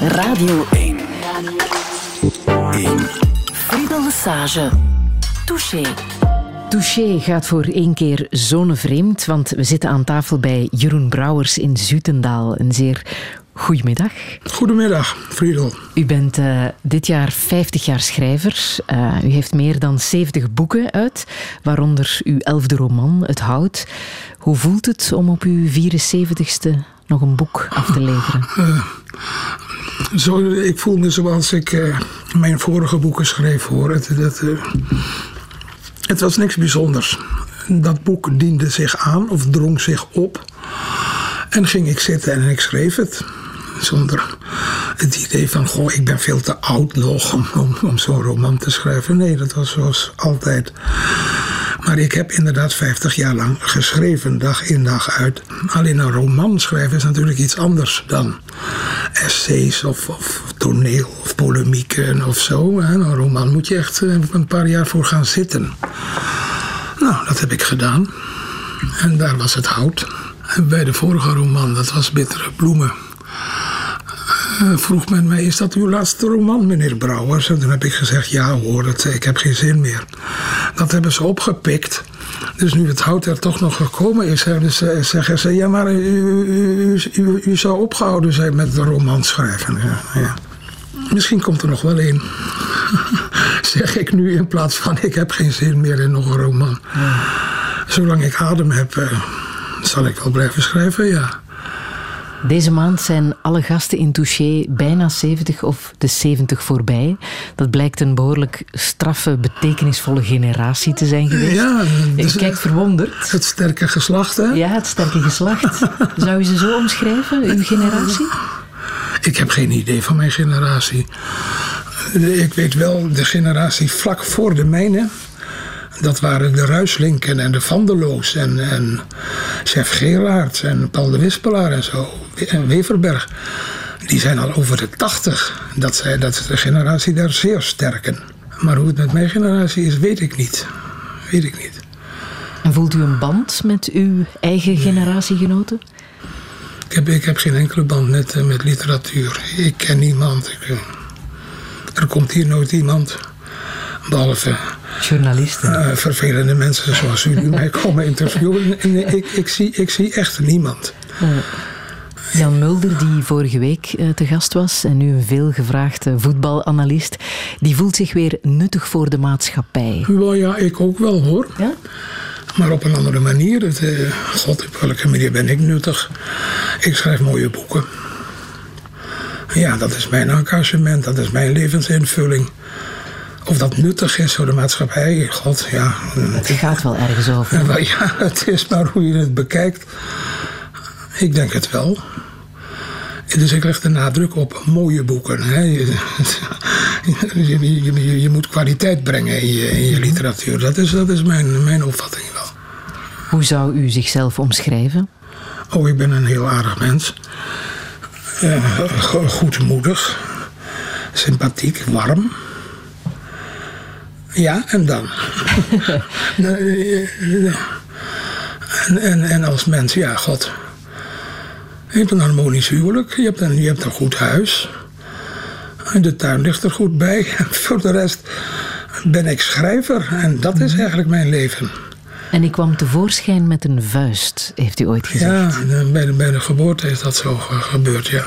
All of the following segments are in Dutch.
Radio 1. 1. Friedel Lesage. Touché. Touché gaat voor één keer zonnevreemd, want we zitten aan tafel bij Jeroen Brouwers in Zutendaal. Een zeer goedemiddag. Goedemiddag, Friedel. U bent uh, dit jaar 50 jaar schrijver. Uh, u heeft meer dan 70 boeken uit, waaronder uw elfde roman, Het Hout. Hoe voelt het om op uw 74ste nog een boek af te leveren? Uh, zo, ik voel me zoals ik mijn vorige boeken schreef hoor. Dat, het was niks bijzonders. Dat boek diende zich aan of drong zich op. En ging ik zitten en ik schreef het. Zonder het idee van, goh, ik ben veel te oud nog om, om, zo'n roman te schrijven. Nee, dat was zoals altijd. Maar ik heb inderdaad 50 jaar lang geschreven, dag in dag uit. Alleen een roman schrijven is natuurlijk iets anders dan essays of, of toneel of polemieken of zo. Een roman moet je echt eh, een paar jaar voor gaan zitten. Nou, dat heb ik gedaan. En daar was het hout. En bij de vorige roman, dat was Bittere Bloemen vroeg men mij, is dat uw laatste roman, meneer Brouwers? En toen heb ik gezegd, ja hoor, dat, ik heb geen zin meer. Dat hebben ze opgepikt. Dus nu het hout er toch nog gekomen is, dus, uh, zeggen ze, ja maar u, u, u, u, zou opgehouden zijn met de roman schrijven. Ja, ja. Misschien komt er nog wel een. zeg ik nu in plaats van, ik heb geen zin meer in nog een roman. Ja. Zolang ik adem heb, uh, zal ik wel blijven schrijven, ja. Deze maand zijn alle gasten in Touché bijna 70 of de 70 voorbij. Dat blijkt een behoorlijk straffe, betekenisvolle generatie te zijn geweest. Ja, dus Je kijkt verwonderd. Het sterke geslacht, hè? Ja, het sterke geslacht. Zou je ze zo omschrijven, uw generatie? Ik heb geen idee van mijn generatie. Ik weet wel, de generatie vlak voor de mijne dat waren de Ruislinken en de Vandeloos en, en chef Gerard en Paul de Wispelaar en zo. En Weverberg. Die zijn al over de tachtig. Dat, dat is de generatie der zeer sterken. Maar hoe het met mijn generatie is, weet ik niet. Weet ik niet. En voelt u een band met uw eigen generatiegenoten? Ik heb, ik heb geen enkele band met, eh, met literatuur. Ik ken niemand. Ik, eh, er komt hier nooit iemand. Behalve Journalisten. Uh, vervelende mensen zoals u die mij komen interviewen. En ik, ik, zie, ik zie echt niemand. Jan Mulder, die vorige week uh, te gast was en nu een veelgevraagde voetbalanalist, die voelt zich weer nuttig voor de maatschappij. Wel ja, ik ook wel hoor. Ja? Maar op een andere manier. Het, uh, God, op welke manier ben ik nuttig? Ik schrijf mooie boeken. Ja, dat is mijn engagement, dat is mijn levensinvulling. Of dat nuttig is voor de maatschappij, god, ja. Het gaat wel ergens over. Ja, het is maar hoe je het bekijkt. Ik denk het wel. Dus ik leg de nadruk op mooie boeken. Hè. Je, je, je, je, moet kwaliteit brengen in je, in je literatuur. Dat is, dat is mijn, mijn opvatting wel. Hoe zou u zichzelf omschrijven? Oh, ik ben een heel aardig mens. Uh, goedmoedig. Sympathiek, warm. Ja, en dan? en, en, en als mens, ja, god. Je hebt een harmonisch huwelijk, je hebt een, je hebt een goed huis. De tuin ligt er goed bij. En voor de rest ben ik schrijver en dat is mhm. eigenlijk mijn leven. En ik kwam tevoorschijn met een vuist, heeft u ooit gezegd. Ja, bij de, bij de geboorte is dat zo gebeurd, ja.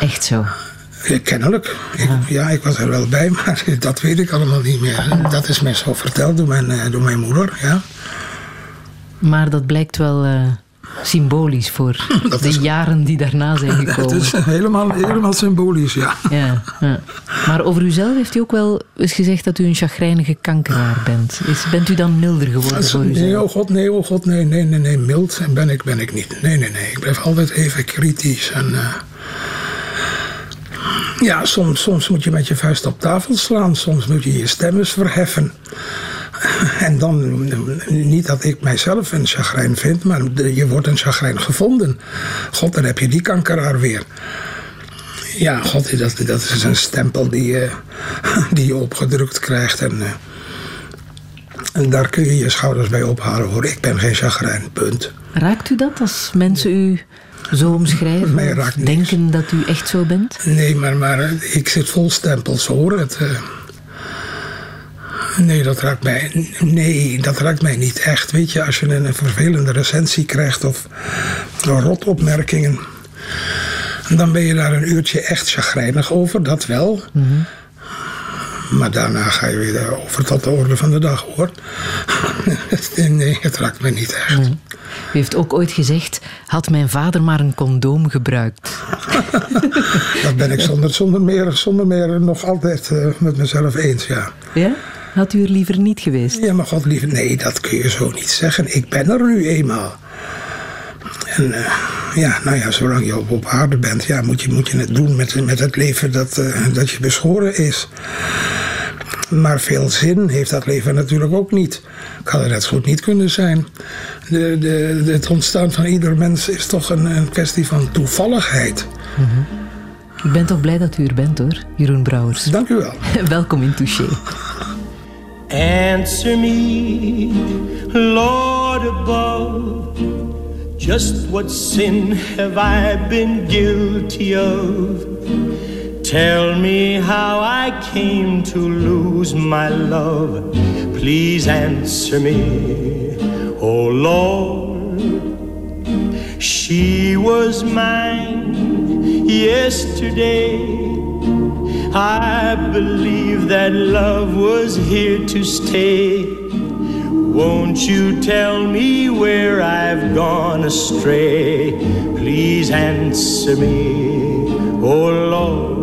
Echt zo? Kennelijk. Ik, ja. ik was er wel bij, maar dat weet ik allemaal niet meer. Dat is mij zo verteld door mijn, eh, door mijn moeder, ja. Maar dat blijkt wel uh, symbolisch voor de jaren die daarna zijn gekomen. Het is helemaal, helemaal symbolisch, ja. ja. Ja, Maar over uzelf heeft u ook wel eens gezegd dat u een chagrijnige kankeraar bent. Is, bent u dan milder geworden voor uzelf? Nee, oh god, nee, oh god, nee, nee, nee, nee. Mild ben ik, ben ik niet. Nee, nee, nee. Ik blijf altijd even kritisch en... Uh, ja, soms, soms moet je met je vuist op tafel slaan. Soms moet je je stem verheffen. En dan, niet dat ik mijzelf een chagrijn vind, maar je wordt een chagrijn gevonden. God, dan heb je die kankeraar weer. Ja, god, dat, dat is een stempel die je, die opgedrukt krijgt. En, eh, en daar kun je je schouders bij ophalen hoor. Ik ben geen chagrijn, punt. Raakt u dat als mensen u zo omschrijven? denken dat u echt zo bent? Nee, maar, maar ik zit vol stempels hoor. Het, uh, nee, dat raakt mij, nee, dat raakt mij niet echt. Weet je, als je een, vervelende recensie krijgt of rotopmerkingen... dan ben je daar een uurtje echt chagrijnig over, dat wel... Mm maar daarna ga je weer over tot de orde van de dag hoor. nee, het raakt me niet echt. U heeft ook ooit gezegd: had mijn vader maar een condoom gebruikt. dat ben ik zonder, zonder, meer, zonder meer nog altijd uh, met mezelf eens, ja. Ja? Had u er liever niet geweest? Ja, maar god liever, nee, dat kun je zo niet zeggen. Ik ben er nu eenmaal. En uh, ja, nou ja, zolang je op, op aarde bent, ja, moet, je, moet je het doen met, met het leven dat, uh, dat je beschoren is. Maar veel zin heeft dat leven natuurlijk ook niet. Kan er net zo goed niet kunnen zijn. De, de, het ontstaan van ieder mens is toch een, een kwestie van toevalligheid. Mm -hmm. Ik ben toch blij dat u er bent hoor, Jeroen Brouwers. Dank u wel. Welkom in Touché. Answer me, Lord above. Just what sin have I been guilty of? Tell me how I came to lose my love. Please answer me, oh Lord. She was mine yesterday. I believe that love was here to stay. Won't you tell me where I've gone astray? Please answer me, oh Lord.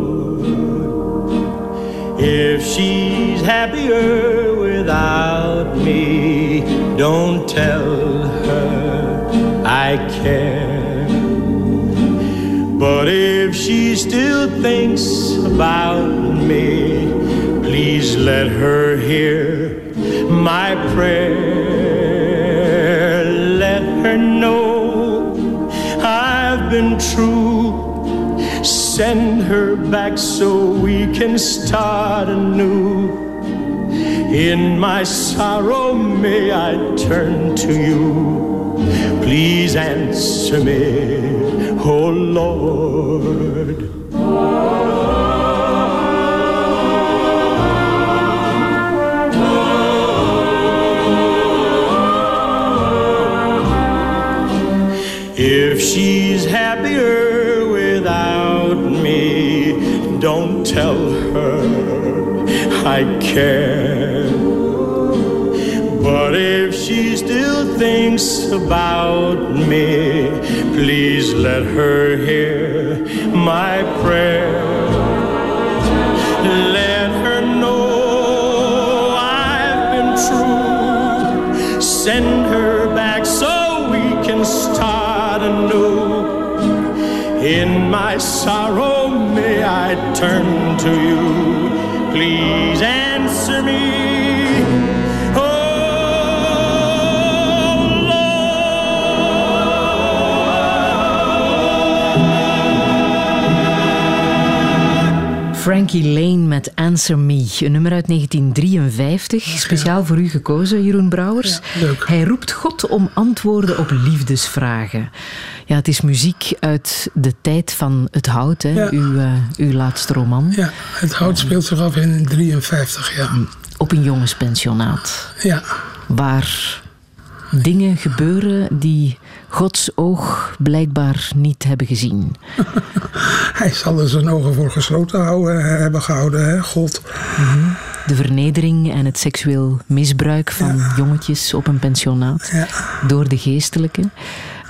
If she's happier without me, don't tell her I care. But if she still thinks about me, please let her hear my prayer. Let her know I've been true Send her back so we can start anew. In my sorrow, may I turn to you. Please answer me, oh Lord. She's happier without me, don't tell her I care. But if she still thinks about me, please let her hear my prayer. In my sorrow may I turn to you. Please Frankie Lane met Answer Me, een nummer uit 1953, speciaal voor u gekozen, Jeroen Brouwers. Hij roept God om antwoorden op liefdesvragen. Ja, het is muziek uit de tijd van Het Hout, hè? Uw, uh, uw laatste roman. Ja, Het Hout speelt zich af in 53, ja. Op een jongenspensionaat. Ja. Waar dingen gebeuren die Gods oog blijkbaar niet hebben gezien. Hij zal er zijn ogen voor gesloten houden, hebben gehouden, hè? God. Mhm. De vernedering en het seksueel misbruik van jongetjes op een pensionaat ja. door de geestelijke.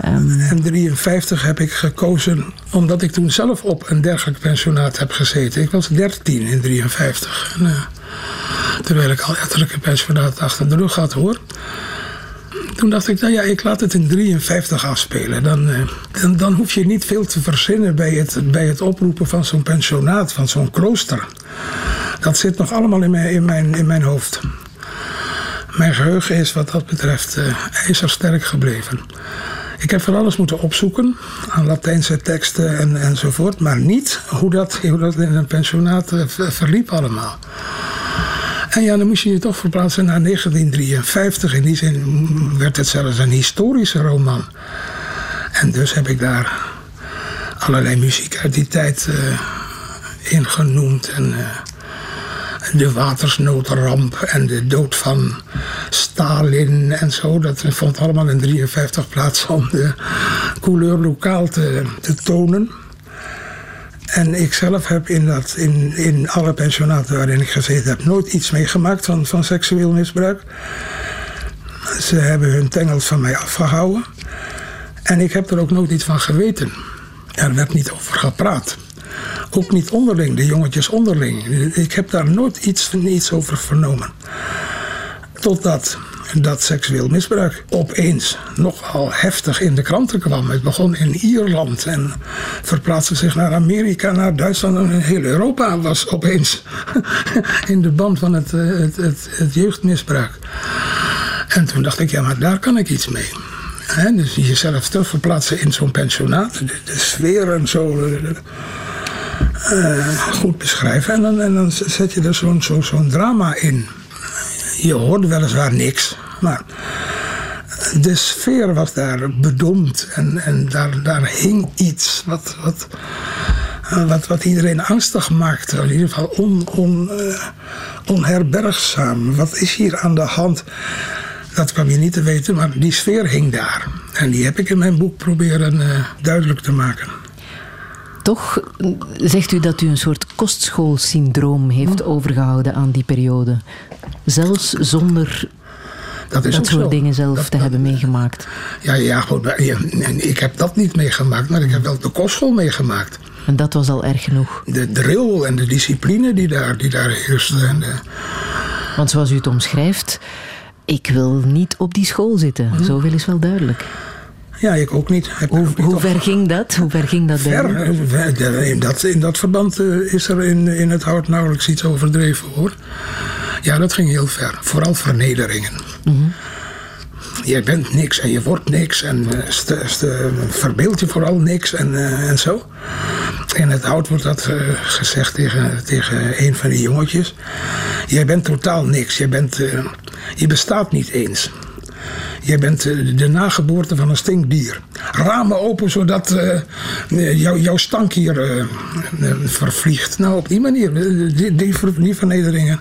Um, en 53 heb ik gekozen omdat ik toen zelf op een dergelijk pensionaat heb gezeten. Ik was 13 in 53. En, uh, terwijl ik al etterlijke pensionaat achter de rug had hoor. Toen dacht ik, nou ja, ik laat het in 53 afspelen. Dan, uh, dan, dan, hoef je niet veel te verzinnen bij het, bij het oproepen van zo'n pensionaat, van zo'n klooster. Dat zit nog allemaal in mijn, in mijn, in mijn hoofd. Mijn geheugen is wat dat betreft uh, ijzersterk gebleven. Ik heb van alles moeten opzoeken aan Latijnse teksten en, enzovoort, maar niet hoe dat, hoe dat in een pensionaat eh, verliep allemaal. En ja, dan moest je je toch verplaatsen naar 1953. In die zin werd het zelfs een historische roman. En dus heb ik daar allerlei muziek uit die tijd uh, ingenoemd. En de watersnoodramp en de dood van Stalin en zo. Dat vond allemaal in 53 plaats om de couleur lokaal te tonen. En ik zelf heb in, dat, in, in alle pensionaten waarin ik gezeten heb nooit iets meegemaakt van, van seksueel misbruik. Ze hebben hun tengels van mij afgehouden. En ik heb er ook nooit iets van geweten. Er werd niet over gepraat. Ook niet onderling, de jongetjes onderling. Ik heb daar nooit iets, iets over vernomen. Totdat dat seksueel misbruik opeens nogal heftig in de kranten kwam. Het begon in Ierland en verplaatste zich naar Amerika, naar Duitsland en heel Europa was opeens in de band van het, het, het, het jeugdmisbruik. En toen dacht ik, ja, maar daar kan ik iets mee. dus jezelf terug verplaatsen in zo'n pensionaat, de, sfeer en zo. Uh, goed beschrijven. En dan, en dan zet je er zo, zo'n drama in. Je hoorde weliswaar niks, maar de sfeer was daar bedomd en, en daar, daar hing iets wat, wat, wat, wat iedereen angstig maakte. In ieder geval on, on, uh, onherbergzaam. Wat is hier aan de hand? Dat kwam je niet te weten, maar die sfeer hing daar. En die heb ik in mijn boek proberen uh, duidelijk te maken. Toch zegt u dat u een soort kostschoolsyndroom heeft overgehouden aan die periode. Zelfs zonder dat, dat soort dingen zelf te hebben meegemaakt. Ja, ja, goed. Ik heb dat niet meegemaakt, maar ik heb wel de kostschool meegemaakt. En dat was al erg genoeg. De drill en de discipline die daar, die daar heerste. En de... Want zoals u het omschrijft, ik wil niet op die school zitten. Hm. Zoveel is wel duidelijk. Ja, ik ook niet. hoe, hoe ver ging dat? Hoe ver ging dat ver, ver in, dat, in dat verband uh, is er in, in het hout nauwelijks iets overdreven hoor. Ja, dat ging heel ver. Vooral vernederingen. Mm -hmm. Je bent niks en je wordt niks en uh, verbeeld je vooral niks en, uh, en zo. In het hout wordt dat uh, gezegd tegen, tegen een van die jongetjes. Jij bent totaal niks. Je, bent, je bestaat niet eens. Jij bent eh, de nageboorte van een stinkdier. Ramen open zodat uh, jouw stank hier uh, vervliegt. Nou, op die manier, die, die, die, vernederingen,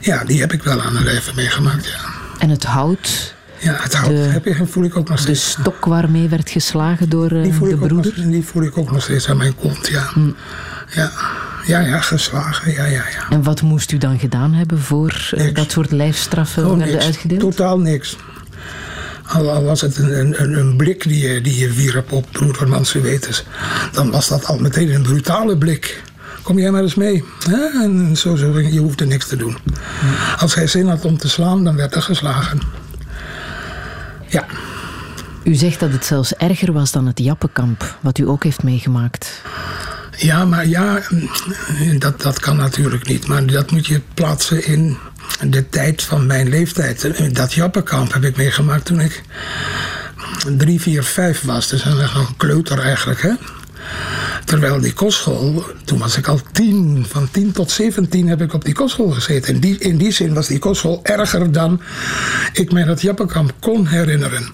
ja, die heb ik wel aan de lijve meegemaakt, ja. En het hout... Ja, het hout heb je, voel ik ook nog steeds. De stok waarmee werd geslagen door de broeder? Nog, die voel ik ook nog steeds aan mijn kont, ja. Hm. Ja. Ja, ja, geslagen. Ja, ja, ja. En wat moest u dan gedaan hebben voor dat soort lijfstraffen oh, werden uitgedeeld? Totaal niks. Al was het een, een, een, blik die je, die je wierp op broedermans wetens, dan was dat al meteen een brutale blik. Kom jij maar eens mee. En zo, zo, je hoefde niks te doen. Als hij zin had om te slaan, dan werd er geslagen. Ja. U zegt dat het zelfs erger was dan het Jappenkamp, wat u ook heeft meegemaakt. Ja, maar ja, dat, dat kan natuurlijk niet. Maar dat moet je plaatsen in de tijd van mijn leeftijd. Dat Jappenkamp heb ik meegemaakt toen ik drie, vier, vijf was. Dus dan nog een kleuter eigenlijk, hè. Terwijl die kostschool, toen was ik al tien, van tien tot zeventien heb ik op die kostschool gezeten. In die, in die zin was die kostschool erger dan ik mij dat Jappenkamp kon herinneren.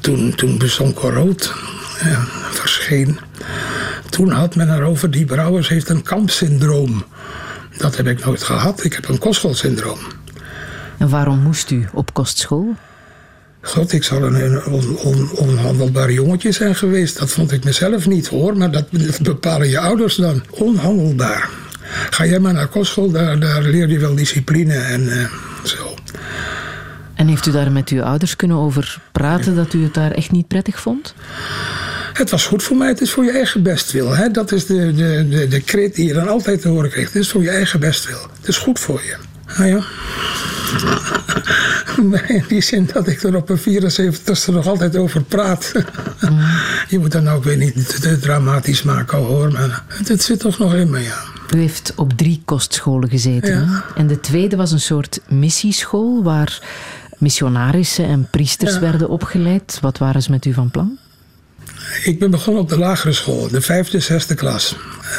Toen, toen Besonko Rood ja, verscheen, toen had men erover, die Brouwers heeft een kampsyndroom. Dat heb ik nooit gehad. Ik heb een kostschoolsyndroom. En waarom moest u op kostschool? God, ik zal een, on, onhandelbaar jongetje zijn geweest. Dat vond ik mezelf niet hoor, maar dat bepalen je ouders dan. Onhandelbaar. Ga jij maar naar kostschool, daar, daar leer je wel discipline en uh, zo. En heeft u daar met uw ouders kunnen over praten dat u het daar echt niet prettig vond? Het was goed voor mij, het is voor je eigen bestwil. Hè? Dat is de, de, de, de kreet die je dan altijd te horen krijgt. Het is voor je eigen bestwil. Het is goed voor je. Nou ja. in die zin dat ik er op een 74ste nog altijd over praat. je moet dat nou ook weer niet te, dramatisch maken hoor. Maar het, zit toch nog in me, ja. U heeft op drie kostscholen gezeten. En de tweede was een soort missieschool waar missionarissen en priesters werden opgeleid. Wat waren ze met u van plan? Ik ben begonnen op de lagere school, de vijfde, zesde klas.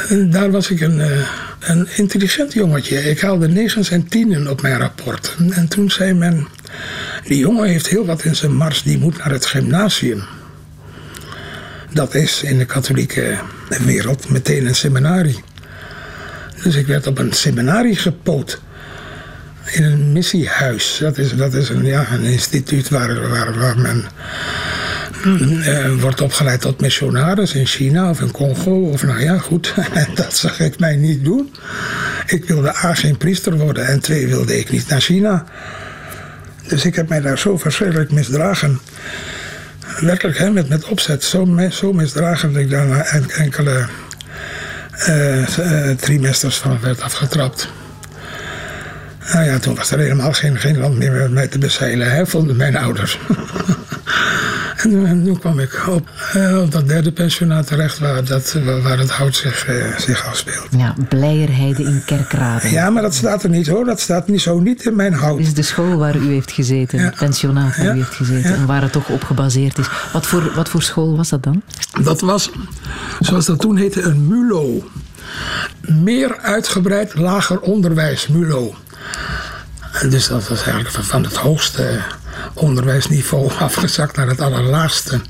En daar was ik een, eh, een intelligent jongetje. Ik haalde negens en tienen op mijn rapport. En toen zei men, die jongen heeft heel wat in zijn mars, die moet naar het gymnasium. Dat is in de katholieke wereld meteen een seminarie. Dus ik werd op een seminarie gepoot. In een missiehuis. Dat is, dat is een, ja, een instituut waar, waar, waar men eh, wordt opgeleid tot missionaris in China of in Congo. Of nou ja, goed. dat zag ik mij niet doen. Ik wilde A geen priester worden en twee wilde ik niet naar China. Dus ik heb mij daar zo verschrikkelijk misdragen. Werkelijk, hè, met, met opzet. Zo, misdragen dat ik daar enkele uh, trimesters van werd afgetrapt. Nou ja, toen was er helemaal geen, geen land meer met mij te bezeilen, hè, vonden mijn ouders. En toen kwam ik op, uh, op dat derde pensionaat terecht waar, dat, waar het hout zich, uh, zich afspeelt. Ja, Blijerheide in Kerkrade. Ja, maar dat staat er niet hoor. Dat staat niet, zo niet in mijn hout. Is de school waar u heeft gezeten, het pensionaat waar u heeft gezeten. En waar het toch op gebaseerd is. Wat voor, wat voor school was dat dan? Dat was, zoals dat toen heette, een MULO. Meer uitgebreid lager onderwijs, MULO. En dus dat was eigenlijk van het hoogste onderwijsniveau afgezakt naar het allerlaagste.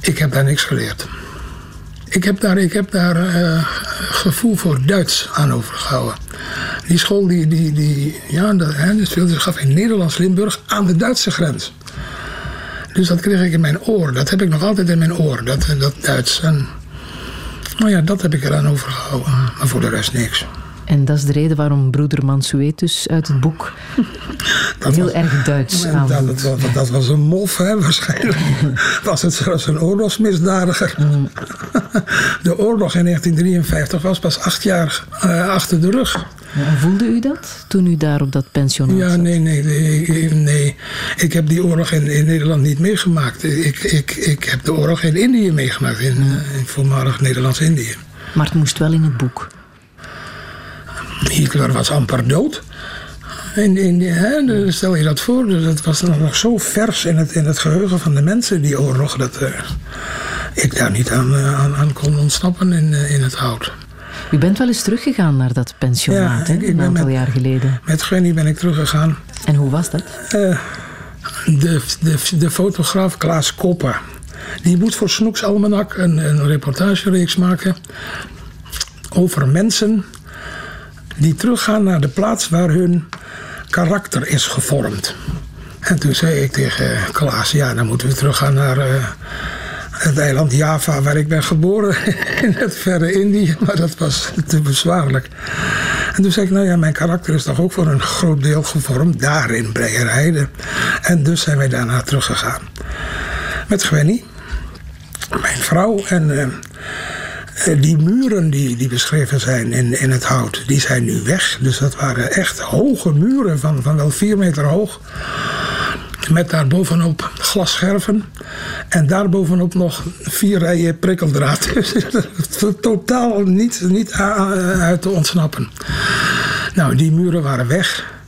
Ik heb daar niks geleerd. Ik heb daar, ik heb daar uh, gevoel voor Duits aan overgehouden. Die school die, die, die, ja, dat, hè, speelde zich af in Nederlands-Limburg aan de Duitse grens. Dus dat kreeg ik in mijn oor. Dat heb ik nog altijd in mijn oor, dat, dat Duits. En, nou ja, dat heb ik eraan overgehouden. Maar voor de rest niks. En dat is de reden waarom broeder Mansuetus uit het boek dat heel erg Duits aan dat, dat, dat, was een mof, hè, waarschijnlijk. was het zelfs een oorlogsmisdadiger. Mm. De oorlog in 1953 was pas acht jaar uh, achter de rug. Voelde u dat toen u daar op dat pensionaat Ja, nee, nee, nee, nee. Ik heb die oorlog in, in Nederland niet meegemaakt. Ik, ik, ik heb de oorlog in Indië meegemaakt, in, mm. in voormalig Nederlands-Indië. Maar het moest wel in het boek. Hitler was amper dood. In, in, hè, stel je dat voor, dat was nog zo vers in het, in het geheugen van de mensen, die oorlog, dat uh, ik daar niet aan, uh, aan, aan, kon ontsnappen in, uh, in het hout. U bent wel eens teruggegaan naar dat pensionaat, ja, een aantal met, jaar geleden. Met Gwenny ben ik teruggegaan. En hoe was dat? de, de, de fotograaf Klaas Kopper. Die moet voor Snoeks Almanak een, een reportagereeks maken over mensen die teruggaan naar de plaats waar hun karakter is gevormd. En toen zei ik tegen Klaas, ja, dan moeten we teruggaan naar uh, het eiland Java, waar ik ben geboren, in het verre Indië. Maar dat was te bezwaarlijk. En toen zei ik, nou ja, mijn karakter is toch ook voor een groot deel gevormd daar in Breierheide. En dus zijn wij daarna teruggegaan. Met Gwenny, mijn vrouw en... Eh, die muren die, die beschreven zijn in, in het hout, die zijn nu weg. Dus dat waren echt hoge muren van, van wel vier meter hoog. Met daarbovenop glasscherven. En daarbovenop nog vier rijen prikkeldraad. Totaal niet, niet uit te ontsnappen. Nou, die muren waren weg.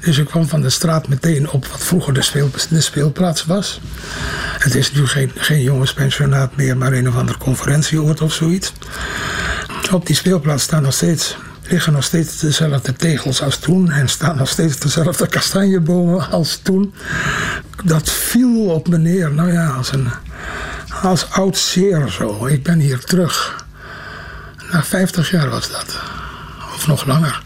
Dus ik kwam van de straat meteen op wat vroeger de, speel, de speelplaats was. Het is nu geen, geen jongenspensionaat meer, maar een of ander conferentieoord of zoiets. Op die speelplaats staan nog steeds, liggen nog steeds dezelfde tegels als toen. En staan nog steeds dezelfde kastanjebomen als toen. Dat viel op me neer, nou ja, als, een, als oud zeer zo. Ik ben hier terug. Na 50 jaar was dat. Of nog langer.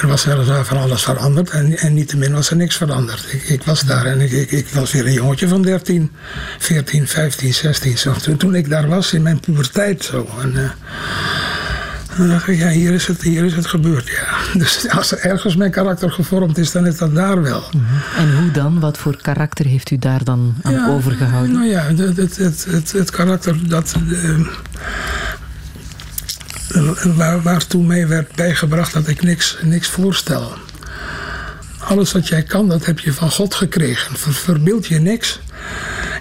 Er was weliswaar van alles veranderd en, en niettemin was er niks veranderd. Ik, ik was daar en ik, ik, ik, was weer een jongetje van 13, 14, 15, 16. Zo. Toen, toen ik daar was in mijn puberteit zo. En, uh, dan dacht ik, ja, hier is het, hier is het gebeurd, ja. Dus als er ergens mijn karakter gevormd is, dan is dat daar wel. Mhm. En hoe dan? Wat voor karakter heeft u daar dan aan ja, overgehouden? Nou ja, het, het, het, het, het karakter dat... Uh, waar, waartoe mij werd bijgebracht dat ik niks, niks voorstel. Alles wat jij kan, dat heb je van God gekregen. Ver, verbeeld je niks.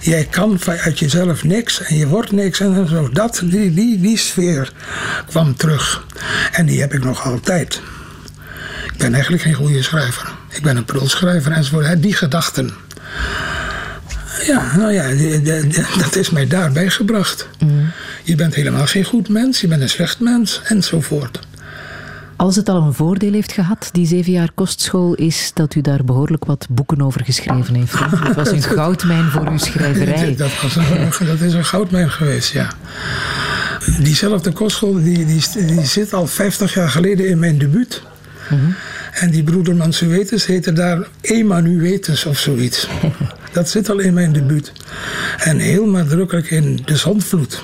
Jij kan uit jezelf niks en je wordt niks en zo. Dat, die, die, die sfeer kwam terug. En die heb ik nog altijd. Ik ben eigenlijk geen goede schrijver. Ik ben een prulschrijver enzovoort. Die gedachten. Ja, nou ja, dat is mij daarbij gebracht. Mm. Je bent helemaal geen goed mens, je bent een slecht mens, enzovoort. Als het al een voordeel heeft gehad, die zeven jaar kostschool, is dat u daar behoorlijk wat boeken over geschreven heeft. Het was een goudmijn voor uw schrijverij. Dat, was een, dat is een goudmijn geweest, ja. Diezelfde kostschool die, die, die zit al 50 jaar geleden in mijn debuut. Mm En die broeder Mansuetus heette daar Emanuetus of zoiets. Dat zit al in mijn debuut. En heel nadrukkelijk in De Zandvloed.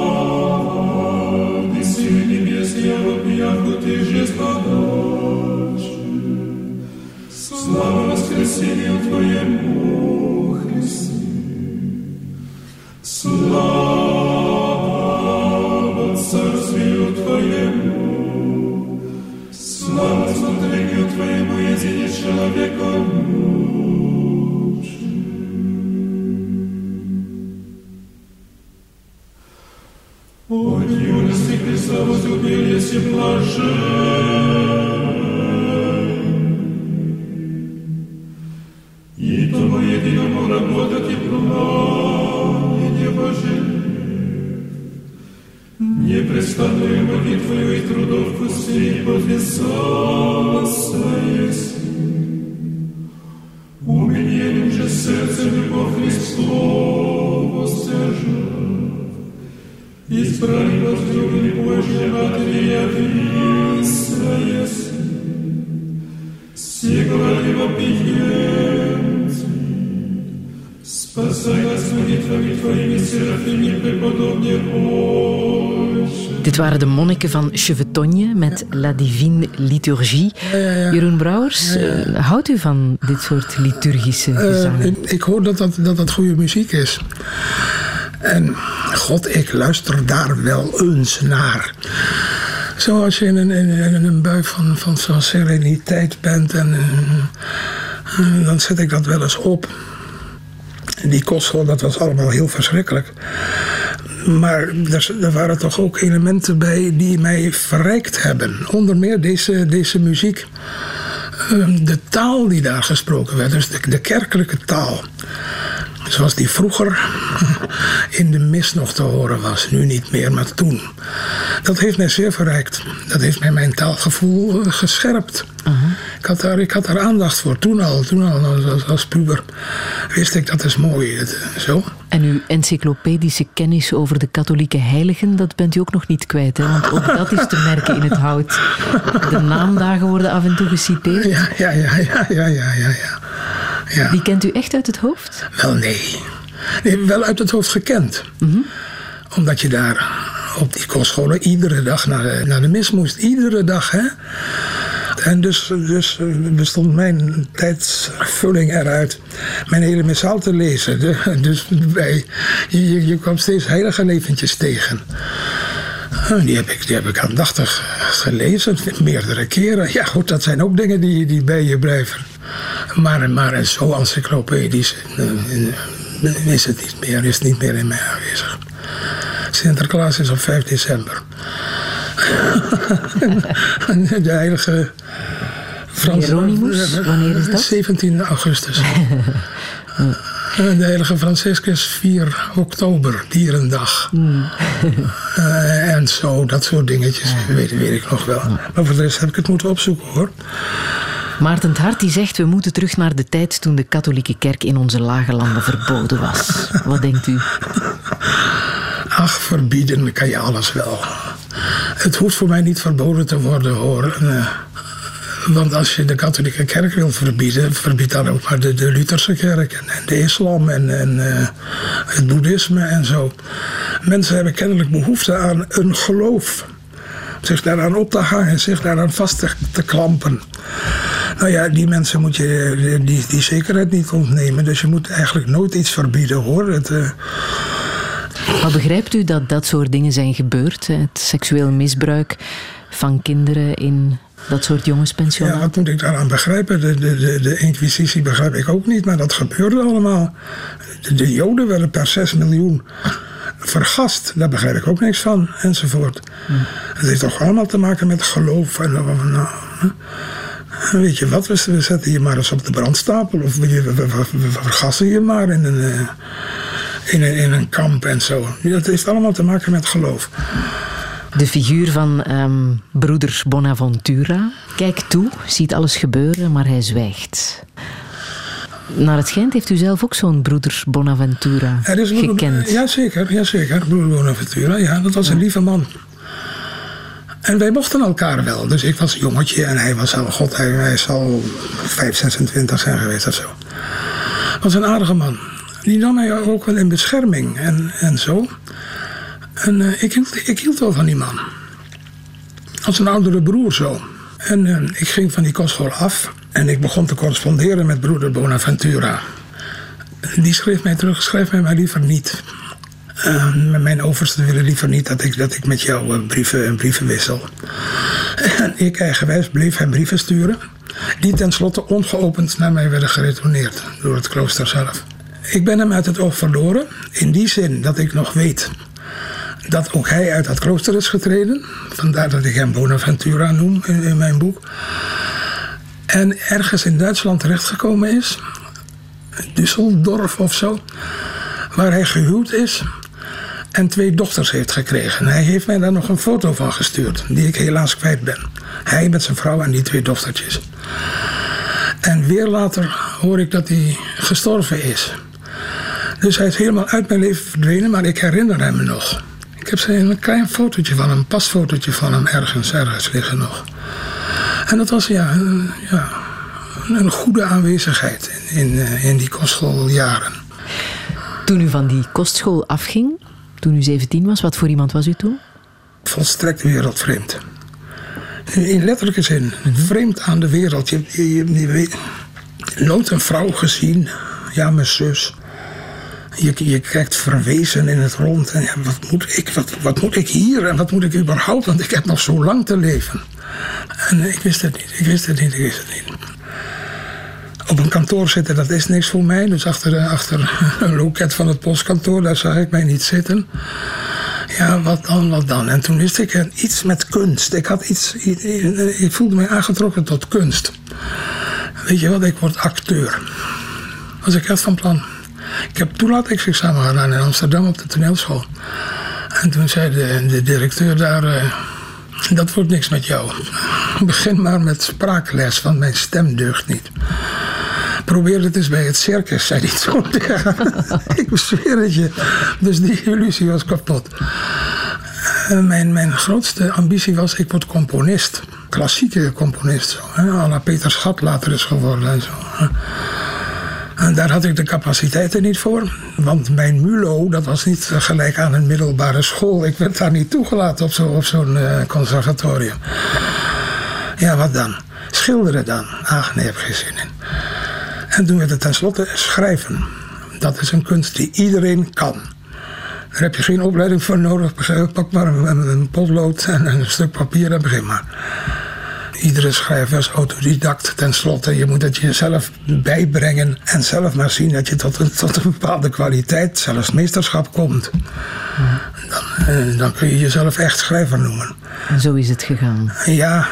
Слава Царствию Твоему, слава смотрению Твоему, едине человеком От юности Христа возлюбил, если блажен. И тому единому работать и плане Непрестанную молитвою и трудов пустыни подвязался Умением же сердце любовь Христову стяжет. Избрали возлюбленный Божья Матери, есть. Все говори вопиемцы, Dit waren de monniken van Chevetonje met La Divine Liturgie. Jeroen Brouwers, uh, houdt u van dit soort liturgische gezangen? Uh, ik, hoor dat dat, dat dat goede muziek is. En god, ik luister daar wel eens naar. Zoals je in een, in, in een bui van, van, van sereniteit bent. En, en dan zet ik dat wel eens op. Die kostschool, dat was allemaal heel verschrikkelijk. Maar er, waren toch ook elementen bij die mij verrijkt hebben. Onder meer deze, deze muziek. De taal die daar gesproken werd, dus de, kerkelijke taal zoals die vroeger in de mis nog te horen was. Nu niet meer, maar toen. Dat heeft mij zeer verrijkt. Dat heeft mij mijn taalgevoel gescherpt. Uh -huh. Ik, had daar, ik had daar aandacht voor. Toen al, toen al als, als puber, wist ik dat is mooi. Zo. En uw encyclopedische kennis over de katholieke heiligen, dat bent u ook nog niet kwijt. Hè? Want ook dat is te merken in het hout. De naamdagen worden af en toe geciteerd. Ja, ja, ja, ja, ja, ja, ja. ja. Die kent u echt uit het hoofd? Wel, nee. nee wel uit het hoofd gekend. Mm -hmm. Omdat je daar op die kostscholen iedere dag naar naar de mis moest. Iedere dag, hè. En dus, dus bestond mijn tijdsvulling eruit mijn hele missaal te lezen. Dus bij, je, je kwam steeds heilige leventjes tegen. Die heb, ik, die heb ik aandachtig gelezen, meerdere keren. Ja goed, dat zijn ook dingen die, die bij je blijven. Maar, maar zo encyclopedisch is het niet meer, is niet meer in mij aanwezig. Sinterklaas is op 5 december. de heilige Frans, Hieronymus, wanneer is dat? 17 augustus. De heilige Franciscus 4 oktober, dierendag. Mm. uh, en zo, dat soort dingetjes, weet, weet ik nog wel. Maar voor de rest heb ik het moeten opzoeken hoor. Maarten het Hart die zegt, we moeten terug naar de tijd toen de katholieke kerk in onze lage landen verboden was. Wat denkt u? Ach, verbieden kan je alles wel. Het hoeft voor mij niet verboden te worden hoor. Uh, want als je de katholieke kerk wil verbieden, verbied dan ook maar de, de Lutherse kerk en, de islam en, en uh, het boeddhisme en zo. Mensen hebben kennelijk behoefte aan een geloof. Zich daaraan op te hangen, zich daaraan vast te, klampen. Nou ja, die mensen moet je die, die zekerheid niet ontnemen. Dus je moet eigenlijk nooit iets verbieden hoor. Het, uh, maar begrijpt u dat dat soort dingen zijn gebeurd? Het seksueel misbruik van kinderen in dat soort jongenspensionaten? Ja, wat moet ik daaraan begrijpen? De, de, de, de inquisitie begrijp ik ook niet, maar dat gebeurde allemaal. De, de Joden werden per 6 miljoen vergast. Daar begrijp ik ook niks van, enzovoort. Het heeft toch allemaal te maken met geloof. En, nou, weet je wat, we zetten je maar eens op de brandstapel. Of we, we, we, we vergassen je maar in een, eh, in, een, in een kamp en zo. Dat heeft allemaal te maken met geloof. De figuur van ehm, broeder Bonaventura kijkt toe, ziet alles gebeuren, maar hij zwijgt. Naar het schijnt heeft u zelf ook zo'n broeder Bonaventura Er is broeder- gekend. Jazeker, jazeker. Broeder Bonaventura, ja, dat was een lieve man. En wij mochten elkaar wel. Dus ik was een jongetje en hij was al, god, hij, hij zal 5, 26 zijn geweest of zo. Was een aardige man. Die nam mij ook wel in bescherming en, en zo. En eh, ik, hield, ik hield wel van die man. Als een oudere broer zo. En eh, ik ging van die kostschool af en ik begon te corresponderen met broeder Bonaventura. Die schreef mij terug, schrijf mij maar liever niet. Mijn oversten willen liever niet dat ik, dat ik met jou eh, brieven en brieven wissel. En ik eigenwijs bleef hem brieven sturen, die tenslotte ongeopend naar mij werden geretourneerd door het klooster zelf. Ik ben hem uit het oog verloren, in die zin dat ik nog weet dat ook hij uit dat klooster is getreden. Vandaar dat ik hem Bonaventura noem in, mijn boek. En ergens in Duitsland terechtgekomen is, Düsseldorf of zo, waar hij gehuwd is en twee dochters heeft gekregen. Hij heeft mij daar nog een foto van gestuurd, die ik helaas kwijt ben. Hij met zijn vrouw en die twee dochtertjes. En weer later hoor ik dat hij gestorven is. Dus hij is helemaal uit mijn leven verdwenen, maar ik herinner hem nog. Ik heb zijn- een klein fotootje van hem, een pasfotootje van hem ergens, ergens liggen nog. En dat was ja, een, ja, een goede aanwezigheid in, in, eh, die kostschooljaren. Toen u van die kostschool afging, toen u 17 was, wat voor iemand was u toen? volstrekt wereldvreemd. In letterlijke zin, vreemd aan de wereld. Je, je, je, nooit een vrouw gezien, ja, mijn zus. Je, je kijkt verwezen in het rond. En wat, moet ik, wat, wat moet ik hier en wat moet ik überhaupt? Want ik heb nog zo lang te leven. En ik wist het niet, ik wist het niet, ik wist het niet. Op een kantoor zitten, dat is niks voor mij. Dus achter, achter een loket van het postkantoor, daar zag ik mij niet zitten. Ja, wat dan, wat dan? En toen wist ik iets met kunst. Ik, had iets, ik voelde mij aangetrokken tot kunst. Weet je wat, ik word acteur. Was ik echt van plan. Ik heb toelatingsexamen gedaan in Amsterdam op de toneelschool. En toen zei de, de directeur daar... eh, dat wordt niks met jou. Begin maar met spraakles, want mijn stem deugt niet. Probeer het eens bij het circus, zei hij tegen Ik zweer het je. Dus die illusie was kapot. Eh, mijn, mijn grootste ambitie was, ik word componist. Klassieke componist, zo. Hè? à la Peter Schat later is geworden en zo. En daar had ik de capaciteiten niet voor. Want mijn MULO, dat was niet gelijk aan een middelbare school. Ik werd daar niet toegelaten op zo- zo'n eh, conservatorium. Ja, wat dan? Schilderen dan? Ach, nee, heb ik geen zin in. En toen werd het tenslotte schrijven. Dat is een kunst die iedereen kan. Daar heb je geen opleiding voor nodig. Pak maar een potlood en een stuk papier en begin maar. Iedere schrijver is autodidact tenslotte. Je moet het jezelf bijbrengen en zelf maar zien dat je tot een, tot een bepaalde kwaliteit, zelfs meesterschap, komt. Dan, eh, dan kun je jezelf echt schrijver noemen. En zo is het gegaan. Ja,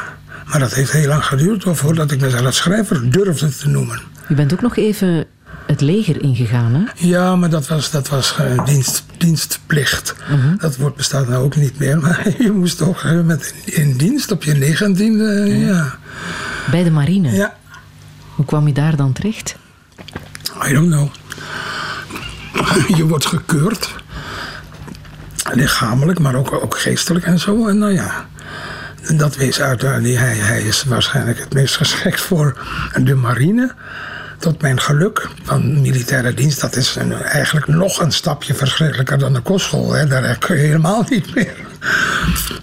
maar dat heeft heel lang geduurd voordat ik mezelf schrijver durfde te noemen. U bent ook nog even het leger ingegaan, hè? Ja, maar dat was, dat was eh, dienst, dienstplicht. Dat woord bestaat nou ook niet meer. Maar je moest toch eh, met in, in dienst op je negentiende. ja. Bij de marine. ja, Hoe kwam u daar dan terecht? I don't know. Je wordt gekeurd. Lichamelijk, maar ook, ook geestelijk en zo. En nou ja, dat wees uit. eh, Hij, hij is waarschijnlijk het meest geschikt voor de marine. Tot mijn geluk. Van militaire dienst, dat is eigenlijk nog een stapje verschrikkelijker dan de kostschool. Hè. Daar kun je helemaal niet meer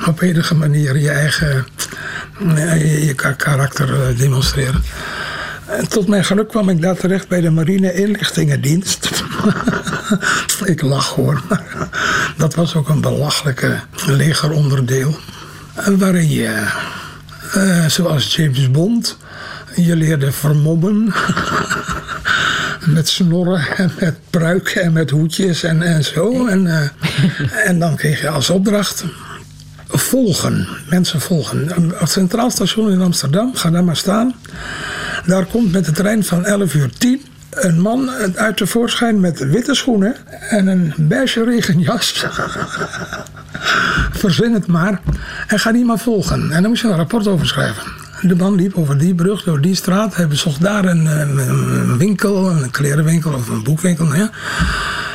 op enige manier je eigen eh, je, je ka- karakter eh, demonstreren. En tot mijn geluk kwam ik daar terecht bij de Marine Inlichtingendienst. ik lach hoor, maar dat was ook een belachelijke legeronderdeel. Waarin je Eh, zoals James Bond. Je leerde vermommen. met snorren en met pruiken en met hoedjes en, en zo. En, eh, en dan kreeg je als opdracht volgen. Mensen volgen. Het Centraal Station in Amsterdam, ga daar maar staan. Daar komt met de trein van 11 uur 10 een man uit de voorschijn met witte schoenen en een beige regenjas. Verzin het maar. En ga die maar volgen. En dan moest je een rapport over schrijven. De man liep over die brug, door die straat. Hij bezocht daar een, een winkel, een klerenwinkel of een boekwinkel. Ja.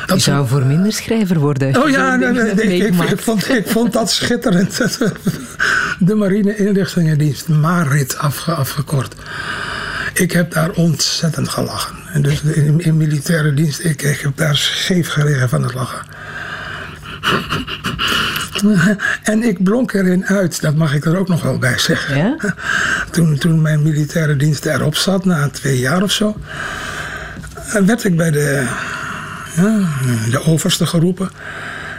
Dat je zou voor minder schrijver worden. Oh ja, nee, nee, ik, ik, vond, ik vond dat schitterend. De marine inlichtingendienst, MARIT afge, afgekort. Ik heb daar ontzettend gelachen. En dus in, in militaire dienst, ik, ik heb daar scheef gelegen van het lachen. En ik blonk erin uit, dat mag ik er ook nog wel bij zeggen. Ja? Toen, toen mijn militaire dienst erop zat, na twee jaar of zo, werd ik bij de, ja, de overste geroepen.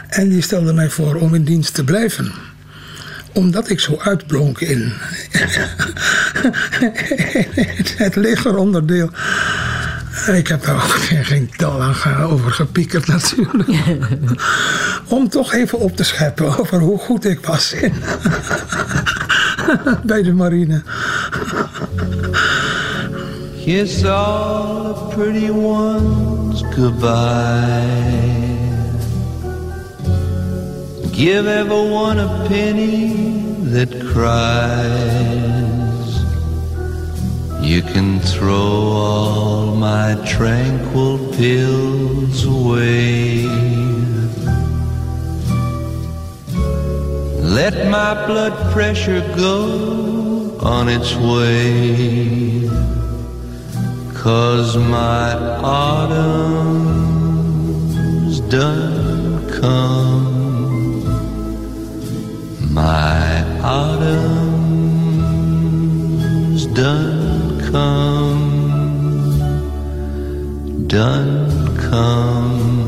En die stelde mij voor om in dienst te blijven omdat ik zo uitblonk in het legeronderdeel. Ik heb daar ook geen tal aan over gepiekerd natuurlijk. Om toch even op te scheppen over hoe goed ik was in bij de marine. Kiss all the pretty ones goodbye. Give everyone a penny that cries. You can throw all my tranquil pills away. Let my blood pressure go on its way. Cause my autumn's done come. My autumn's done come.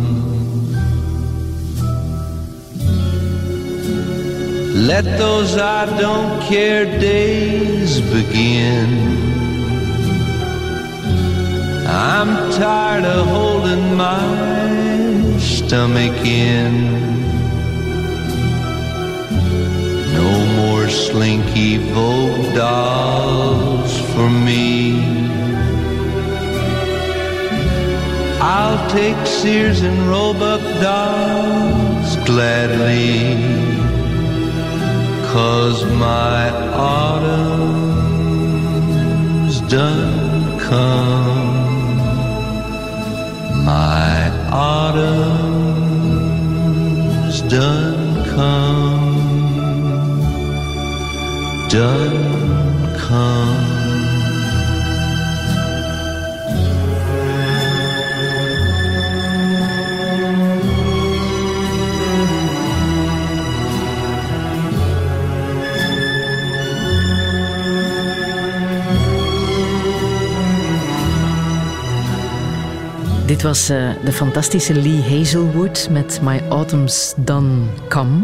Let those I don't care days begin. I'm tired of holding my stomach in. No more slinky Vogue dolls for me. I'll take Sears and Roebuck dolls gladly. Cause my autumn's done come. My autumn's done come done Dit was uh, de fantastische Lee Hazelwood met My Autumn's Done Come.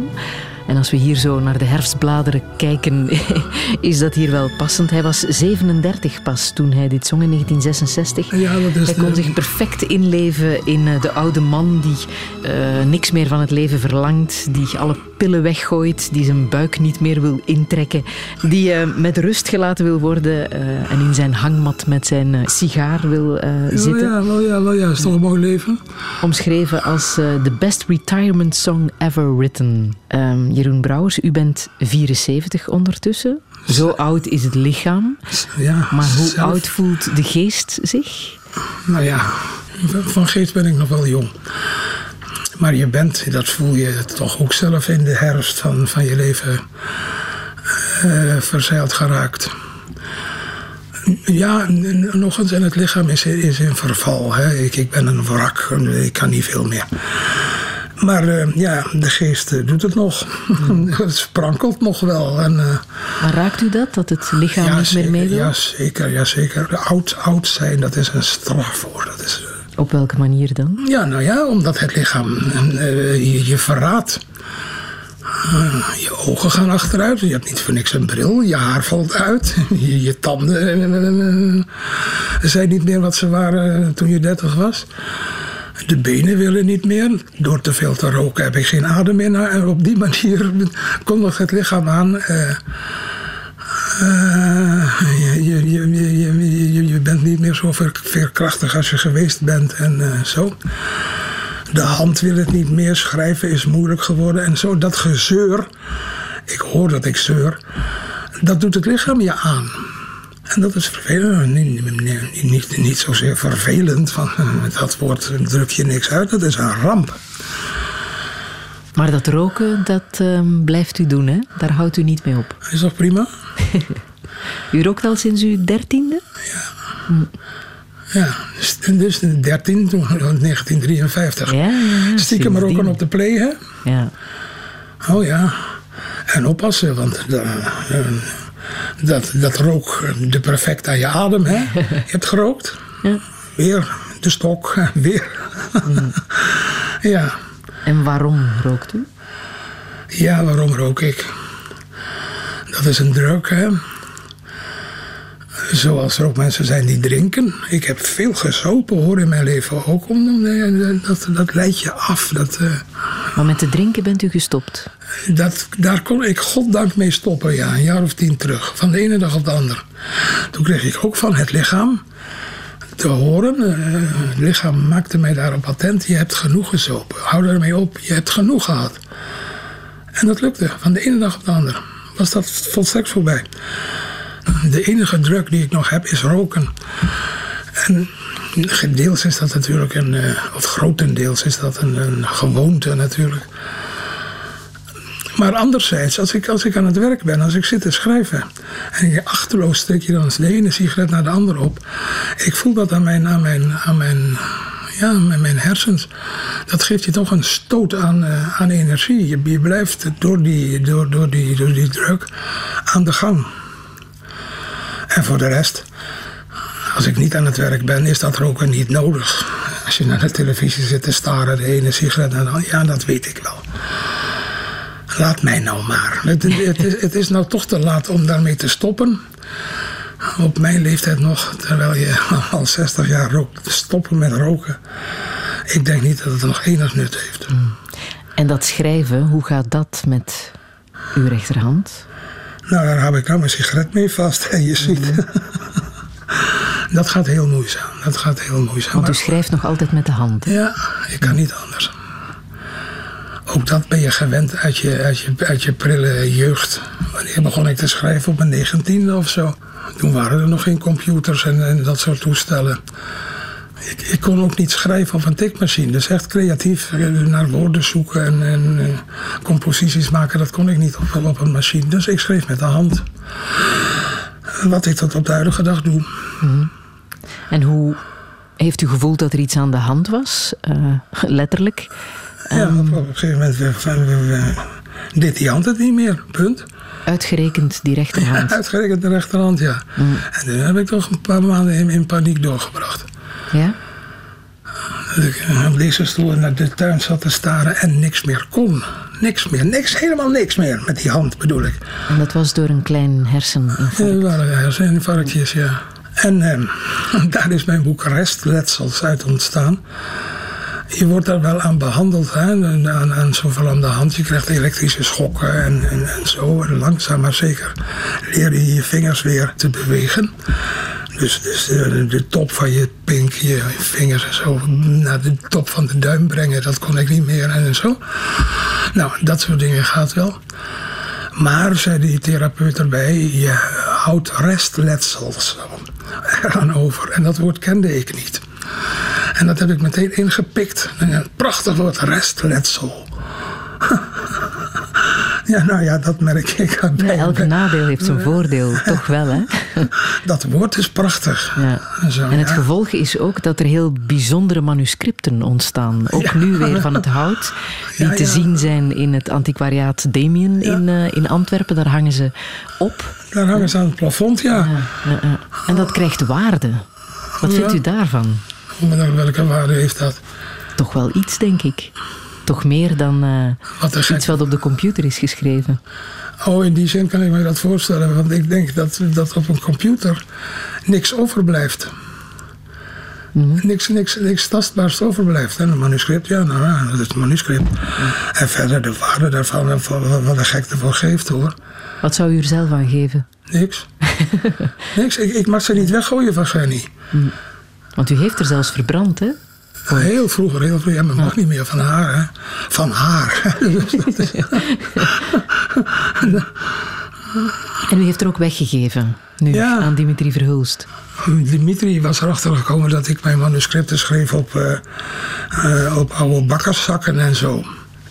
En als we hier zo naar de herfstbladeren kijken, is dat hier wel passend. Hij was 37 pas toen hij dit zong in 1966. Ja, dat is hij kon zich perfect inleven in eh, de oude man die uh, niks meer van het leven verlangt, die alle pillen weggooit, die zijn buik niet meer wil intrekken, die uh, met rust gelaten wil worden en in zijn hangmat met zijn sigaar wil zitten. Ja, wel ja, wel ja, is toch een mooi leven. Omschreven als the best retirement song ever written. Um, Jeroen Brouwers, u bent 74 ondertussen. Zo oud is het lichaam. Ja, maar hoe oud voelt de geest zich? Nou ja, van geest ben ik nog wel jong. Maar je bent, dat voel je toch ook zelf in de herfst van, van je leven uh, verzeild geraakt. Ja, nog eens, en het lichaam is, is in verval. Hè. Ik, ik ben een wrak, ik kan niet veel meer. Maar uh, ja, de geest uh, doet het nog. het sprankelt nog wel. En, uh, maar raakt u dat, dat het lichaam ja, niet meer meedoet? Ja, zeker. Ja, zeker. Oud, oud zijn, dat is een straf voor. Dat is, Op welke manier dan? Ja, nou ja, omdat het lichaam je, je verraadt. Eh, je ogen gaan achteruit. Je hebt niet voor niks een bril. Je haar valt uit. Je, je tanden uh, zijn niet meer wat ze waren toen je 30 was. De benen willen niet meer. Door te veel te roken heb ik geen adem meer. En op die manier kondigt het lichaam aan. Je, bent niet meer zo veerkrachtig als je geweest bent en zo. De hand wil het niet meer, schrijven is moeilijk geworden en zo. Dat gezeur, ik hoor dat ik zeur, dat doet het lichaam je aan. En dat is vervelend. Niet, niet, niet, niet zozeer vervelend, van met dat woord druk je niks uit, dat is een ramp. Maar dat roken, dat uh, blijft u doen, hè? Daar houdt u niet mee op. Is dat prima? u rookt al sinds uw dertiende? Ja. Ja, dus 13, toen 1953. Ja, ja, Stiekem roken op de plegen. Ja. Oh ja. En oppassen, want uh, dat, dat rook de perfect aan je adem. Hè? Je hebt gerookt. Ja. Weer de stok, weer. Mm. ja. En waarom rookt u? Ja, waarom rook ik? Dat is een druk, hè. Zoals er ook mensen zijn die drinken. Ik heb veel gesopen hoor in mijn leven ook. Om, dat, dat leidt je af. Dat, uh, maar met te drinken bent u gestopt? Dat, daar kon ik goddank mee stoppen, ja. Een jaar of tien terug. Van de ene dag op de andere. Toen kreeg ik ook van het lichaam te horen. Uh, het lichaam maakte mij daarop attent. Je hebt genoeg gesopen. Hou ermee op. Je hebt genoeg gehad. En dat lukte. Van de ene dag op de andere. Was dat volstrekt voorbij. De enige druk die ik nog heb is roken. En deels is dat natuurlijk een, eh, of grotendeels is dat een, een gewoonte natuurlijk. Maar anderzijds, als ik, als ik aan het werk ben, als ik zit te schrijven en je achterloos steek dan de ene sigaret naar de andere op. Ik voel dat aan mijn, aan mijn, aan mijn, ja, aan mijn hersens. Dat geeft je toch een stoot aan, uh, aan energie. Je, je blijft door die, door, door, die, door die druk aan de gang. En voor de rest, als ik niet aan het werk ben, is dat roken niet nodig. Als je naar de televisie zit te staren, de ene sigaret en dan, ja, dat weet ik wel. Laat mij nou maar. Het, is, het is nou toch te laat om daarmee te stoppen. Op mijn leeftijd nog, terwijl je al 60 jaar rookt, stoppen met roken. Ik denk niet dat het nog enig nut heeft. Mm. En dat schrijven, hoe gaat dat met uw rechterhand? Nou, daar heb ik nou mijn sigaret mee vast. En je ziet. Mhm. dat gaat heel moeizaam. Dat gaat heel moeizaam. Want u schrijft nog altijd met de hand. Ja, ik kan niet anders. Ook dat ben je gewend uit je, uit je, uit je prille jeugd. Wanneer begon ik te schrijven op mijn negentiende of zo? Toen waren er nog geen computers en, en dat soort toestellen. Ik, ik, kon ook niet schrijven op een tikmachine. Dus echt creatief eh, naar woorden zoeken en, en uh, composities maken, dat kon ik niet op, op, een machine. Dus ik schreef met de hand. Wat ik tot op de huidige dag doe. Mhm. En hoe heeft u gevoeld dat er iets aan de hand was? Uh, letterlijk? Ja, um, op, een gegeven moment we, deed die hand het niet meer. Punt. Uitgerekend die rechterhand? Ja, uitgerekend de rechterhand, ja. Mm. En toen heb ik toch een paar maanden in, in paniek doorgebracht. Ja? Dat ik op deze stoel naar de tuin zat te staren en niks meer kon. Niks meer, niks, helemaal niks meer. Met die hand bedoel ik. En dat was door een klein herseninfarct? Ja, dat waren herseninfarctjes, ja. En eh, daar is mijn boek Restletsels uit ontstaan. Je wordt daar wel aan behandeld, hè? Aan, aan zoveel aan de hand. Je krijgt elektrische schokken en, en, en zo. En langzaam maar zeker leer je je vingers weer te bewegen. Dus, dus de, de, top van je pink, je vingers en zo, naar de top van de duim brengen, dat kon ik niet meer en zo. Nou, dat soort dingen gaat wel. Maar, zei die therapeut erbij, je houdt restletsels eraan over. En dat woord kende ik niet. En dat heb ik meteen ingepikt. Een prachtig woord, restletsel. Ja, nou ja, dat merk ik. Ja, elke nadeel heeft zijn voordeel, toch wel, hè? Dat woord is prachtig. Ja. Zo, en het gevolg is ook dat er heel bijzondere manuscripten ontstaan. Ook nu weer van het hout. Die te zien zijn in het antiquariaat Damien in, uh, in Antwerpen. Daar hangen ze op. Daar hangen ze aan het plafond, ja. En dat krijgt waarde. Wat vindt u daarvan? Welke waarde heeft dat? Toch wel iets, denk ik toch meer dan uh, wat iets wat op de computer is geschreven. Oh, in die zin kan ik me dat voorstellen. Want ik denk dat, dat op een computer niks overblijft. Mm niks, niks, niks tastbaars overblijft. En een manuscript, ja, nou ja, dat is een manuscript. En verder de waarde daarvan, wat de gek ervoor geeft hoor. Wat zou u er zelf aan geven? Niks. niks. Ik, ik mag ze niet weggooien van. Mm. Want u heeft er zelfs verbrand, hè? Heel vroeger, heel vroeger. Ja, maar mag niet meer van haar, hè? Van haar. en u heeft er ook weggegeven, nu, aan Dimitri Verhulst. Dimitri was erachter gekomen dat ik mijn manuscripten schreef op, uh, uh, op oude bakkerszakken en zo.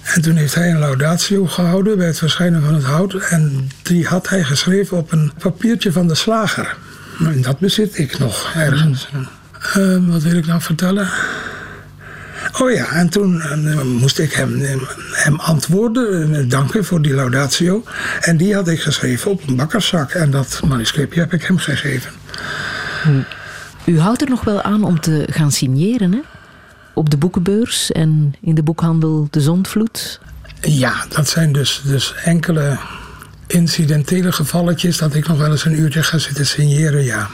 En toen heeft hij een laudatio gehouden bij het verschijnen van het hout. En die had hij geschreven op een papiertje van de slager. En dat bezit ik nog ergens. Uh, wat wil ik nou vertellen? Oh ja, en toen uh, moest ik hem, hem antwoorden, uh, danken voor die laudatio. En die had ik geschreven op een bakkerszak. En dat manuscriptje heb ik hem gegeven. U houdt er nog wel aan om te gaan signeren, hè? Op de boekenbeurs en in de boekhandel De Zondvloed? Ja, dat zijn dus, dus enkele incidentele gevalletjes dat ik nog wel eens een uurtje ga zitten signeren, ja.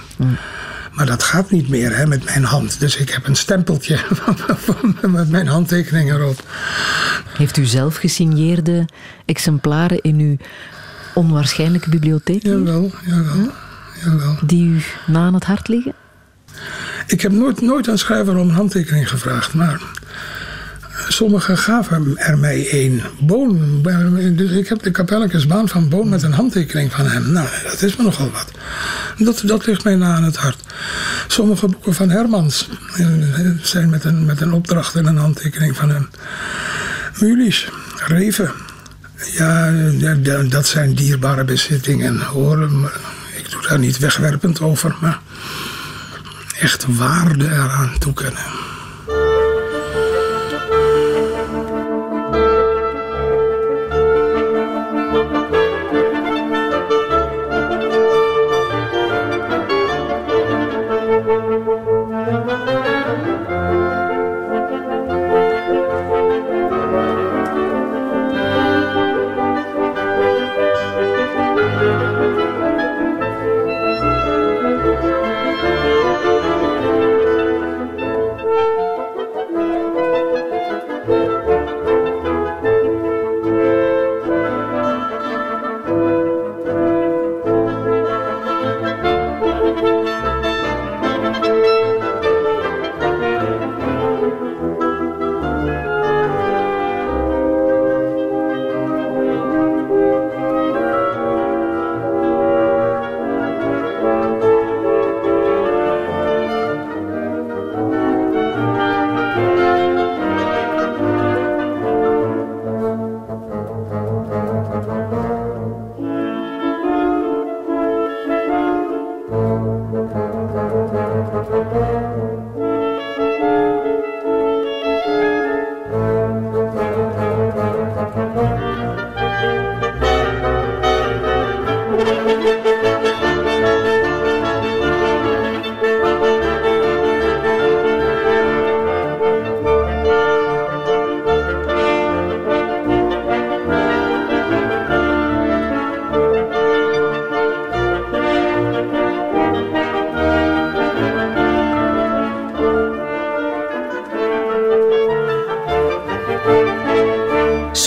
Maar dat gaat niet meer hè, met mijn hand. Dus ik heb een stempeltje met mijn handtekening erop. Heeft u zelf gesigneerde exemplaren in uw onwaarschijnlijke bibliotheek? Jawel, jawel, jawel. Die u na aan het hart liggen? Ik heb nooit, nooit een schrijver om een handtekening gevraagd. Maar sommigen gaven er mij een. Boon. Dus ik heb de kapelletjesbaan van Boon met een handtekening van hem. Nou, dat is me nogal wat. Dat, dat ligt mij na aan het hart. Sommige boeken van Hermans eh, zijn met een, met een opdracht en een handtekening van hem. Mulisch, Reven. Ja, dat zijn dierbare bezittingen hoor. Ik doe daar niet wegwerpend over, maar echt waarde eraan toekennen.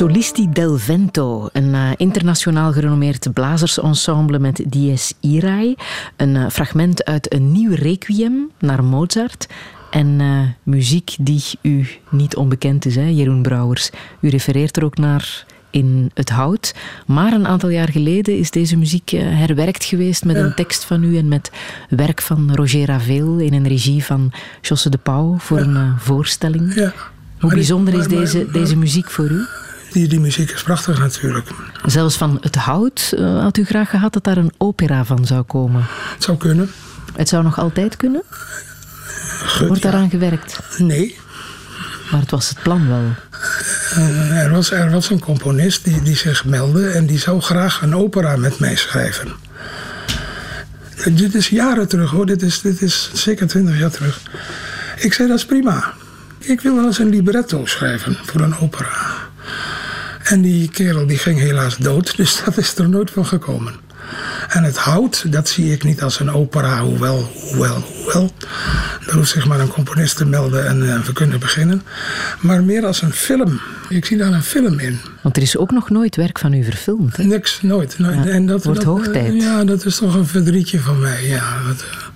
Solisti del Vento, een uh, internationaal gerenommeerd blazersensemble met Dies Irae. Een uh, fragment uit een nieuw requiem naar Mozart. En uh, muziek die u niet onbekend is, hè, Jeroen Brouwers. U refereert er ook naar in Het Hout. Maar een aantal jaar geleden is deze muziek herwerkt geweest met een tekst van u en met werk van Roger Ravel in een regie van Josse de Pauw voor een voorstelling. Ja. Hoe bijzonder is deze, deze muziek voor u? Die, die muziek is prachtig natuurlijk. Zelfs van het hout uh, had u graag gehad dat daar een opera van zou komen? Het zou kunnen. Het zou nog altijd kunnen? Goed, Wordt daaraan gewerkt? Nee. Maar het was het plan wel. Uh, er, was, er was een componist die, die zich meldde en die zou graag een opera met mij schrijven. Dit is jaren terug hoor, dit is, dit is zeker twintig jaar terug. Ik zei dat is prima. Ik wil wel eens een libretto schrijven voor een opera. En die kerel die ging helaas dood, dus dat is er nooit van gekomen. En het hout, dat zie ik niet als een opera, hoewel, hoewel, hoewel. Er hoeft zich maar een componist te melden en uh, we kunnen beginnen. Maar meer als een film. Ik zie daar een film in. Want er is ook nog nooit werk van u verfilmd. Hè? Niks, nooit. nooit. Ja, en dat wordt dat, hoog tijd. Ja, dat is toch een verdrietje van mij. Ja, dat, uh,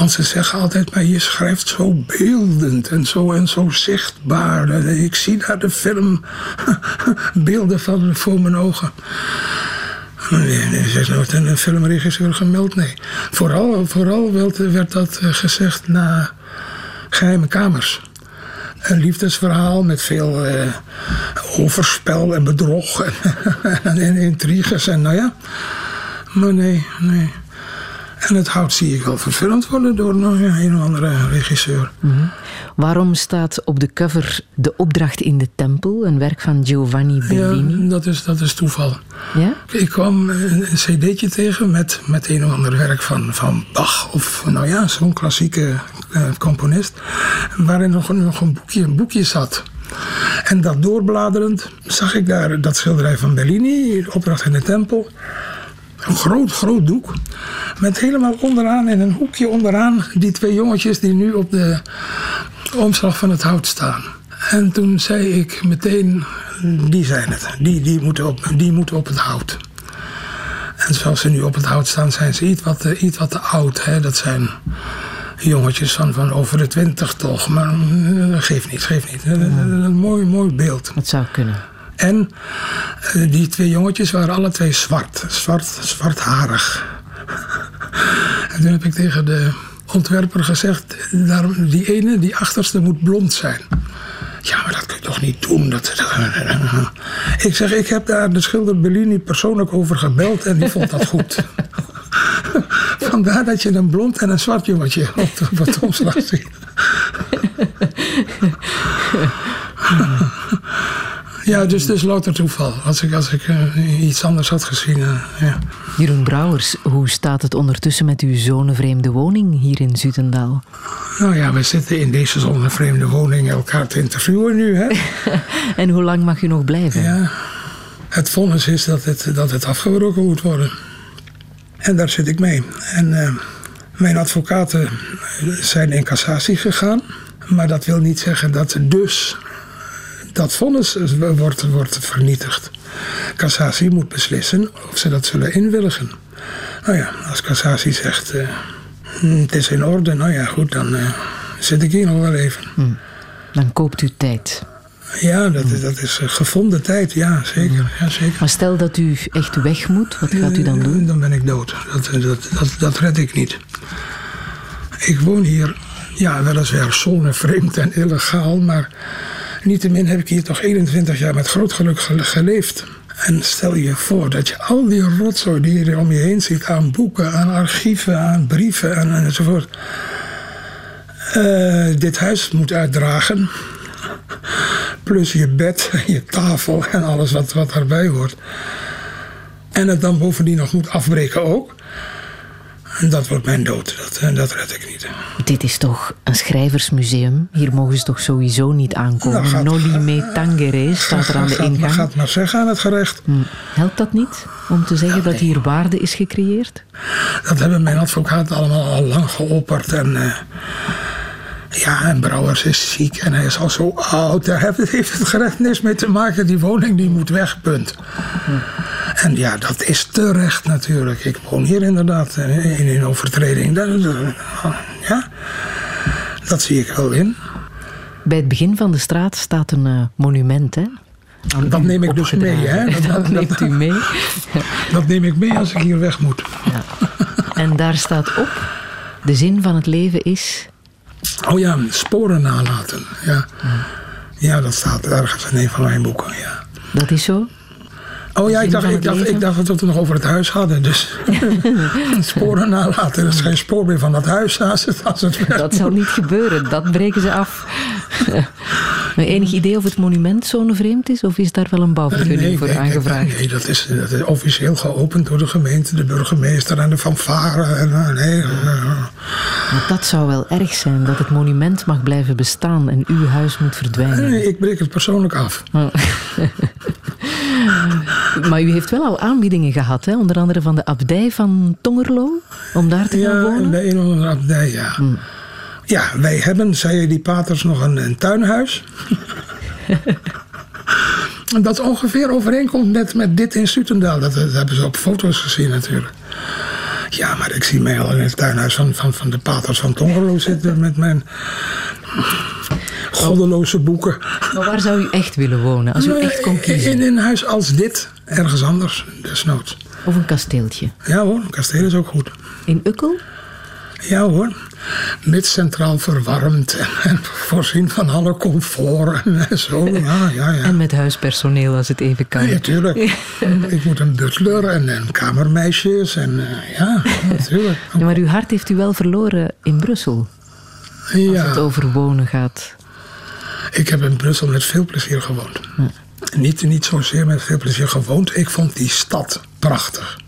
want ze zeggen altijd, maar je schrijft zo beeldend en zo en zo zichtbaar. Ik zie daar de film, beelden van voor mijn ogen. Nee, nee, is nooit een filmregisseur gemeld, nee. Vooral, vooral werd dat eh, gezegd na geheime kamers. Een liefdesverhaal met veel uh, overspel en bedrog en, en intriges en nou ja. Maar nee, nee. En het hout zie ik wel verfilmd worden door een of andere regisseur. Mm -hmm. Waarom staat op de cover De Opdracht in de Tempel, een werk van Giovanni Bellini? Ja, dat is, dat is toeval. Ja? Ik kwam een, een cd'tje tegen met, met een of ander werk van, van Bach. Of nou ja, zo'n klassieke uh, componist. Waarin nog, nog een, boekje, een boekje zat. En dat doorbladerend zag ik daar dat schilderij van Bellini, De Opdracht in de Tempel. Een groot, groot doek. Met helemaal onderaan, in een hoekje onderaan, die twee jongetjes die nu op de omslag van het hout staan. En toen zei ik meteen, die zijn het. Die, die, moeten, op, die moeten op het hout. En zoals ze nu op het hout staan, zijn ze iets wat, iets wat te oud. Hè? Dat zijn jongetjes van, van over de twintig toch. Maar dat geeft niet, geeft niet. Een mooi, mooi beeld. Het zou kunnen. En uh, die twee jongetjes waren alle twee zwart. Zwart, zwartharig. en toen heb ik tegen de ontwerper gezegd... Daarom, die ene, die achterste, moet blond zijn. Ja, maar dat kun je toch niet doen? Dat, ik zeg, ik heb daar de schilder Bellini persoonlijk over gebeld... en die vond dat goed. Vandaar dat je een blond en een zwart jongetje op, op het omslag ziet. Ja, dus is louter toeval. Als ik, als ik uh, iets anders had gezien. Uh, ja. Jeroen Brouwers, hoe staat het ondertussen met uw zonnevreemde woning hier in Zutendaal? Nou ja, we zitten in deze zonnevreemde woning elkaar te interviewen nu. Hè? en hoe lang mag u nog blijven? Ja, het vonnis is dat het, dat het afgebroken moet worden. En daar zit ik mee. En uh, mijn advocaten zijn in cassatie gegaan. Maar dat wil niet zeggen dat dus dat vonnis wordt, wordt vernietigd. Cassatie moet beslissen of ze dat zullen inwilligen. Nou ja, als Cassatie zegt uh, het is in orde, nou ja goed, dan uh, zit ik hier nog wel even. Hmm. Dan koopt u tijd. Ja, dat, is, dat is gevonden tijd, ja zeker, ja zeker. Maar stel dat u echt weg moet, wat gaat u dan doen? Dan ben ik dood. Dat, dat, dat, dat red ik niet. Ik woon hier, ja, weliswaar zonnevreemd en illegaal, maar Niettemin heb ik hier toch 21 jaar met groot geluk geleefd. En stel je voor dat je al die rotzooi die je om je heen ziet aan boeken, aan archieven, aan brieven en, enzovoort. Uh, dit huis moet uitdragen. Plus je bed, je tafel en alles wat, wat daarbij hoort. En het dan bovendien nog moet afbreken ook. En dat wordt mijn dood. Dat, dat red ik niet. Dit is toch een schrijversmuseum? Hier mogen ze toch sowieso niet aankomen? Nou, Noli me tangere staat er aan de ingang. Gaat, gaat maar zeggen aan het gerecht. Hm. Helpt dat niet om te zeggen ja, nee. dat hier waarde is gecreëerd? Dat hebben mijn advocaten allemaal al lang geopperd. En uh, ja, en Brouwers is ziek en hij is al zo oud. Daar heeft het gerecht niks mee te maken. Die woning die moet weg, punt. En ja, dat is terecht natuurlijk. Ik woon hier inderdaad in een overtreding. Ja, dat zie ik wel in. Bij het begin van de straat staat een uh, monument, hè? Dat neem ik dus mee, hè? Dat, dat, neemt u mee. dat neem ik mee als ik hier weg moet. Ja. En daar staat op: de zin van het leven is. Oh ja, sporen nalaten. Ja, ja dat staat ergens in een van mijn boeken. Ja. Dat is zo? Oh ja, ik dacht, ik, dacht, ik dacht dat we het nog over het huis hadden. Dus sporen nalaten. Er is geen spoor meer van dat huis als het, als het Dat zal niet gebeuren. Dat breken ze af. Enig idee of het monument zo'n vreemd is? Of is daar wel een bouwvergunning nee, voor nee, aangevraagd? Nee, dat is, dat is officieel geopend door de gemeente, de burgemeester en de fanfare. En, nee, Maar dat zou wel erg zijn, dat het monument mag blijven bestaan en uw huis moet verdwijnen. Nee, ik breek het persoonlijk af. Oh. maar u heeft wel al aanbiedingen gehad, hè? onder andere van de abdij van Tongerlo, om daar te gaan Ja, wonen? een of andere abdij, ja. Ja, wij hebben, zeiden die paters, nog een, een tuinhuis. Dat ongeveer overeenkomt met, met dit in Sutendaal. Dat, dat hebben ze op foto's gezien natuurlijk. Ja, maar ik zie mij al in het tuinhuis van, van, van de paters van Tongerlo zitten met mijn goddeloze boeken. Maar waar zou u echt willen wonen, als u echt kon kiezen? In een huis als dit, ergens anders, desnoods. Of een kasteeltje? Ja hoor, een kasteel is ook goed. In Ukkel? Ja hoor, mits centraal verwarmd en, en voorzien van alle comfort en zo. Ja, ja, ja. En met huispersoneel als het even kan. Ja, tuurlijk. Ik moet een butler en, en kamermeisjes en eh, ja, natuurlijk. Maar uw hart heeft u wel verloren in Brussel, als het over wonen gaat. ik heb in Brussel met veel plezier gewoond. Niet, niet zozeer met veel plezier gewoond. Ik vond die stad prachtig.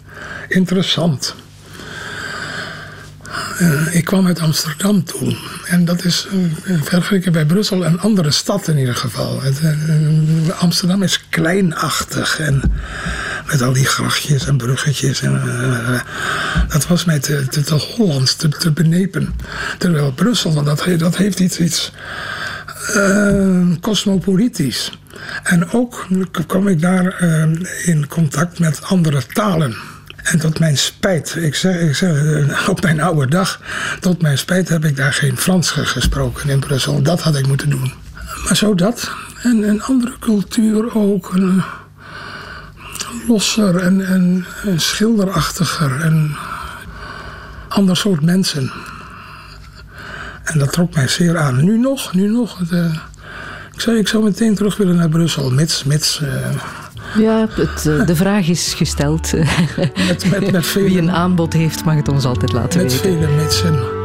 Interessant. Eh, ik kwam uit Amsterdam toen. En dat is eh, vergeleken bij Brussel een andere stad in ieder geval. Het, Amsterdam is kleinachtig. En met al die grachtjes en bruggetjes. En, dat was mij te, te, te Hollands, te, te benepen. Terwijl Brussel, dat, dat heeft iets... iets cosmopolitisch. En ook kwam ik daar in contact met andere talen. En tot mijn spijt, ik zeg, ik zeg eh, op mijn oude dag, tot mijn spijt heb ik daar geen Frans ge- gesproken in Brussel. Dat had ik moeten doen. Maar zo dat. En een andere cultuur ook. Een, losser en, en, schilderachtiger. En ander soort mensen. En dat trok mij zeer aan. Nu nog, nu nog. Eh, ik, zou, ik zou meteen terug willen naar Brussel, mits, mits eh, Ja, het, eh, de vraag is gesteld. met, met, met, vele, Wie een aanbod heeft, mag het ons altijd laten met weten. vele mitsen.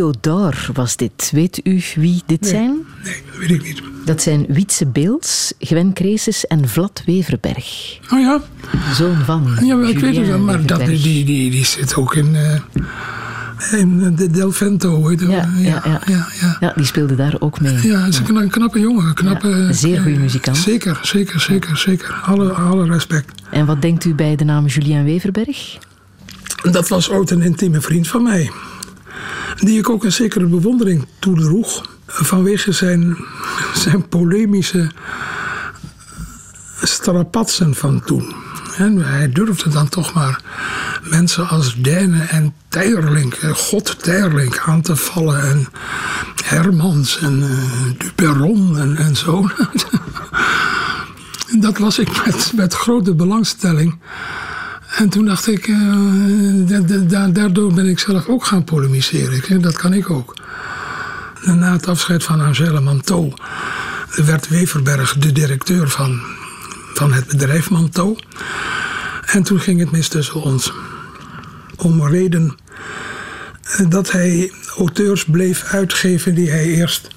Trio d'or was dit. Weet u wie dit zijn? Nee, dat weet ik niet. Dat zijn Wietse Beels, Gwen Creeses en Vlad Weverberg. Oh ja? Zoon van Ja, ik weet het wel, maar dat, die, die, die zit ook in, eh, in de Del Vento. Weet je. Ja, ja, ja. ja, ja. Ja, die speelde daar ook mee. Ja, het is een, knappe jongen. Een knappe, zeer goede muzikant. Zeker, zeker, zeker, zeker. Alle, alle respect. En wat denkt u bij de naam Julien Weverberg? Dat was ooit een intieme vriend van mij. Die ik ook een zekere bewondering toedroeg. Vanwege zijn, zijn polemische strapatsen van toen. En hij durfde dan toch maar mensen als Dijnen en Teirlink, eh, God Teirlink aan te vallen. En Hermans en eh Duperon en, en zo. Dat las ik met, met grote belangstelling. En toen dacht ik, eh, da- da- da- daardoor ben ik zelf ook gaan polemiseren. Ik zeg, dat kan ik ook. Na het afscheid van Angela Manteau werd Weverberg de directeur van, van het bedrijf Manteau. En toen ging het mis tussen ons. Om reden eh, dat hij auteurs bleef uitgeven die hij eerst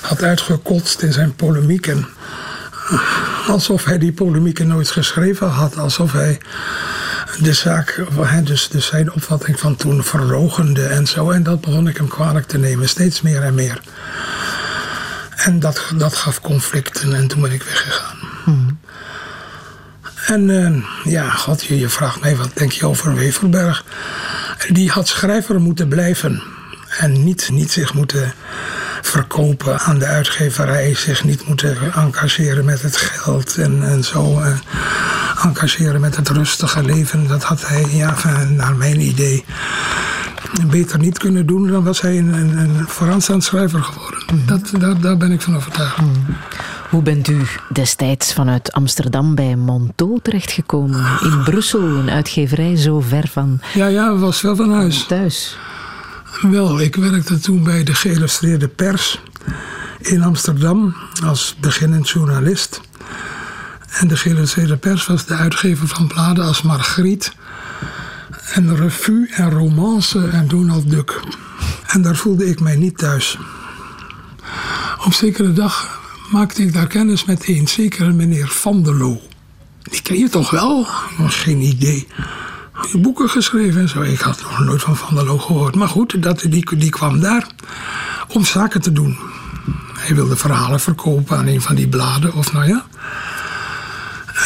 had uitgekotst in zijn polemieken. Alsof hij die polemieken nooit geschreven had. Alsof hij de zaak, dus, dus zijn opvatting van toen verrogende en zo. En dat begon ik hem kwalijk te nemen, steeds meer en meer. En dat, dat gaf conflicten en toen ben ik weggegaan. En eh, ja, god, je, je vraagt mij, wat denk je over Weverberg? Die had schrijver moeten blijven. En niet, niet zich moeten verkopen aan de uitgeverij. Zich niet moeten engageren met het geld en, en zo. eh, engageren met het rustige leven. Dat had hij, ja, naar mijn idee, beter niet kunnen doen. Dan was hij een, een, een vooraanstaand schrijver geworden. Dat, daar, daar ben ik van overtuigd. Hoe bent u destijds vanuit Amsterdam bij Monteau terechtgekomen? In Brussel, een uitgeverij zo ver van Ja, ja, was wel van huis. thuis. Wel, ik werkte toen bij de geïllustreerde pers in Amsterdam als beginnend journalist. En de geïllustreerde pers was de uitgever van bladen als Margriet en Revue en Romance en Donald Duck. En daar voelde ik mij niet thuis. Op zekere dag maakte ik daar kennis met een zekere meneer Van der Loo. Die ken je toch wel? Geen idee. Boeken geschreven en zo. Ik had nog nooit van Van der Loo gehoord. Maar goed, dat, die, die kwam daar om zaken te doen. Hij wilde verhalen verkopen aan een van die bladen, of nou ja.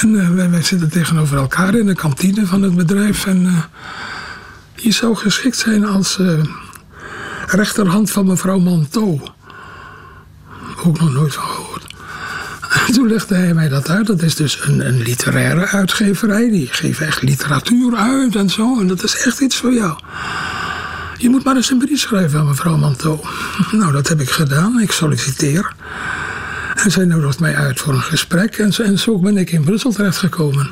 En eh, wij, zitten tegenover elkaar in de kantine van het bedrijf. En eh, je zou geschikt zijn als eh, rechterhand van mevrouw Manteau. Ook nog nooit van gehoord. En toen legde hij mij dat uit. Dat is dus een, een literaire uitgeverij. Die geven echt literatuur uit en zo. En dat is echt iets voor jou. Je moet maar eens een brief schrijven aan mevrouw Manteau. Nou, dat heb ik gedaan. Ik solliciteer. En zij nodigt mij uit voor een gesprek. En zo, en zo ben ik in Brussel terechtgekomen.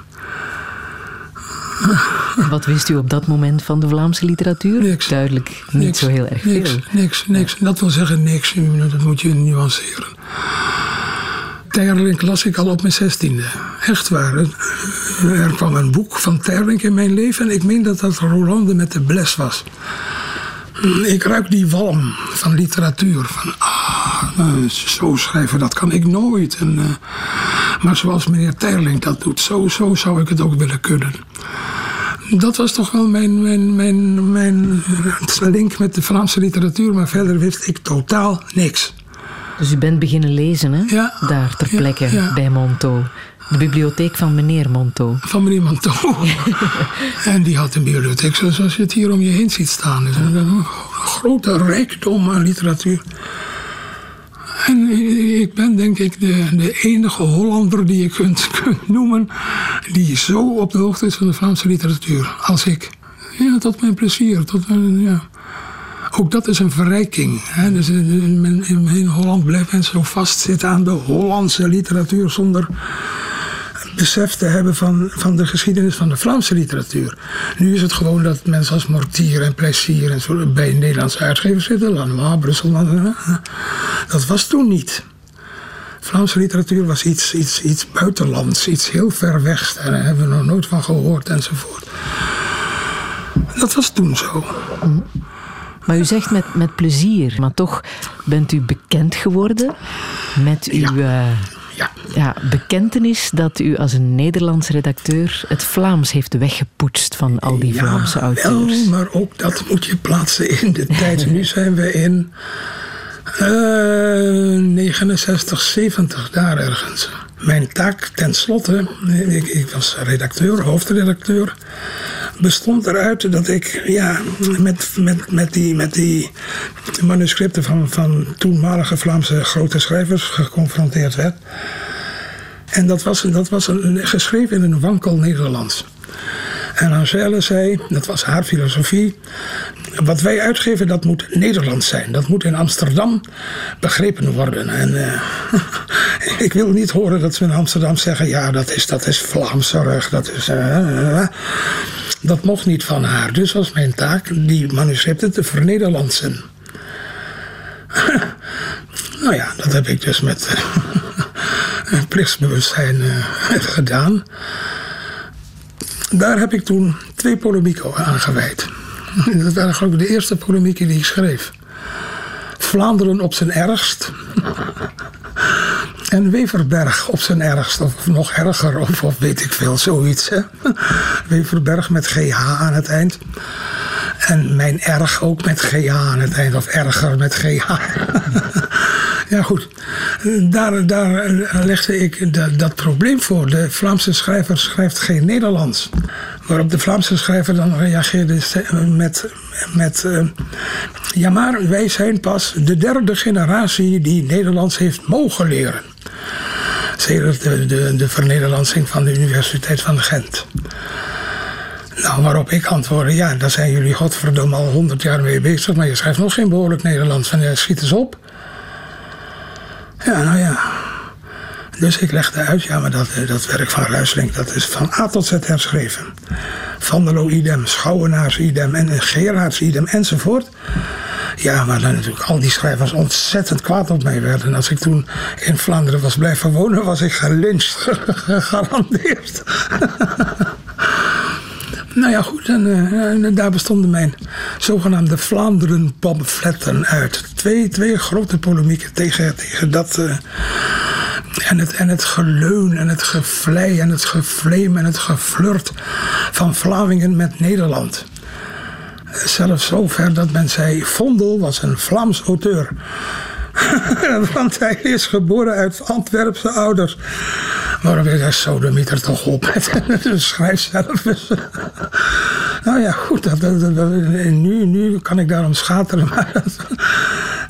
Wat wist u op dat moment van de Vlaamse literatuur? Niks. Duidelijk niet Niks, zo heel erg niks, veel. Niks, niks. Dat wil zeggen niks. Dat moet je nuanceren. Terling las ik al op mijn zestiende. Echt waar. Er kwam een boek van Terling in mijn leven. En ik meen dat dat Rolande met de bles was. Ik ruik die walm van literatuur. Van, ah, eh, zo schrijven, dat kan ik nooit. En, eh, maar zoals meneer Terling dat doet, zo, zo zou ik het ook willen kunnen. Dat was toch wel mijn, mijn, mijn, mijn link met de Vlaamse literatuur. Maar verder wist ik totaal niks. Dus u bent beginnen lezen, hè? Ja. Daar ter plekke ja. bij Monteau. De bibliotheek van meneer Monteau. Van meneer Manteau. en die had een bibliotheek zoals je het hier om je heen ziet staan. Dus een, grote rijkdom aan literatuur. En ik ben denk ik de, de enige Hollander die je kunt, kunt noemen... die zo op de hoogte is van de Vlaamse literatuur als ik. Ja, tot mijn plezier. Tot, mijn- ja. Ook dat is een verrijking. Hè? Dus in, in, in Holland blijft men zo vastzitten aan de Hollandse literatuur... zonder besef te hebben van, van de geschiedenis van de Vlaamse literatuur. Nu is het gewoon dat mensen als Mortier en Plezier en zo bij Nederlandse uitgevers zitten. Lanois, Brussel. Dat was toen niet. Vlaamse literatuur was iets, iets, iets buitenlands, iets heel ver weg. Daar hebben we nog nooit van gehoord enzovoort. Dat was toen zo. Maar u zegt met, met plezier, maar toch bent u bekend geworden met uw uh, Ja. ja, bekentenis dat u als een Nederlands redacteur het Vlaams heeft weggepoetst van al die Vlaamse auteurs. Wel, maar ook dat moet je plaatsen in de tijd. Nu zijn we in eh 69, 70, daar ergens. Mijn taak tenslotte, ik, ik was redacteur, hoofdredacteur, bestond eruit dat ik ja, met, met, met, die, met die manuscripten van, van toenmalige Vlaamse grote schrijvers geconfronteerd werd. En dat was, dat was een, geschreven in een wankel Nederlands. En Angèle zei, dat was haar filosofie, wat wij uitgeven dat moet Nederlands zijn. Dat moet in Amsterdam begrepen worden. En eh, ik wil niet horen dat ze in Amsterdam zeggen, ja dat is, dat is dat is... eh, eh. dat mocht niet van haar. Dus was mijn taak die manuscripten te vernederlandsen. nou ja, dat heb ik dus met plichtsbewustzijn gedaan. Daar heb ik toen twee polemieken aan gewijd. Dat waren geloof ik de eerste polemieken die ik schreef. Vlaanderen op zijn ergst. En Weverberg op zijn ergst, of nog erger, of, of weet ik veel, zoiets. Weverberg met GH aan het eind. En mijn erg ook met GH aan het eind, of erger met GH. ja, goed. Daar, daar legde ik dat, probleem voor. De Vlaamse schrijver schrijft geen Nederlands. Waarop de Vlaamse schrijver dan reageerde met, met uh, ja maar wij zijn pas de derde generatie die Nederlands heeft mogen leren. Sedert de, de, de vernederlandsing van de Universiteit van Gent. Nou, waarop ik antwoordde, ja, daar zijn jullie godverdomme al honderd jaar mee bezig, maar je schrijft nog geen behoorlijk Nederlands. Van, ja, schiet eens op. Ja, nou ja. Dus ik legde uit, ja, maar dat, dat werk van Ruislink, dat is van A tot Z herschreven. Van der Loo idem, Schouwenaars idem en Gerards idem enzovoort. Ja, maar dan natuurlijk al die schrijvers ontzettend kwaad op mij werden. En als ik toen in Vlaanderen was blijven wonen, was ik gelyncht, gegarandeerd. Nou ja, goed. En, uh, en, daar bestonden mijn zogenaamde Vlaanderen-pamfletten uit. Twee, twee grote polemieken tegen, tegen dat. Uh, en, het, en het geleun en het gevlei en het gefleem en het geflirt van Vlamingen met Nederland. Zelfs zover dat men zei: Vondel was een Vlaams auteur. Want hij is geboren uit Antwerpse ouders. Waarom is hij sodemieter toch op? Schrijf zelf eens. nou ja, goed. Dat, dat, dat, nu, nu kan ik daarom schateren. Maar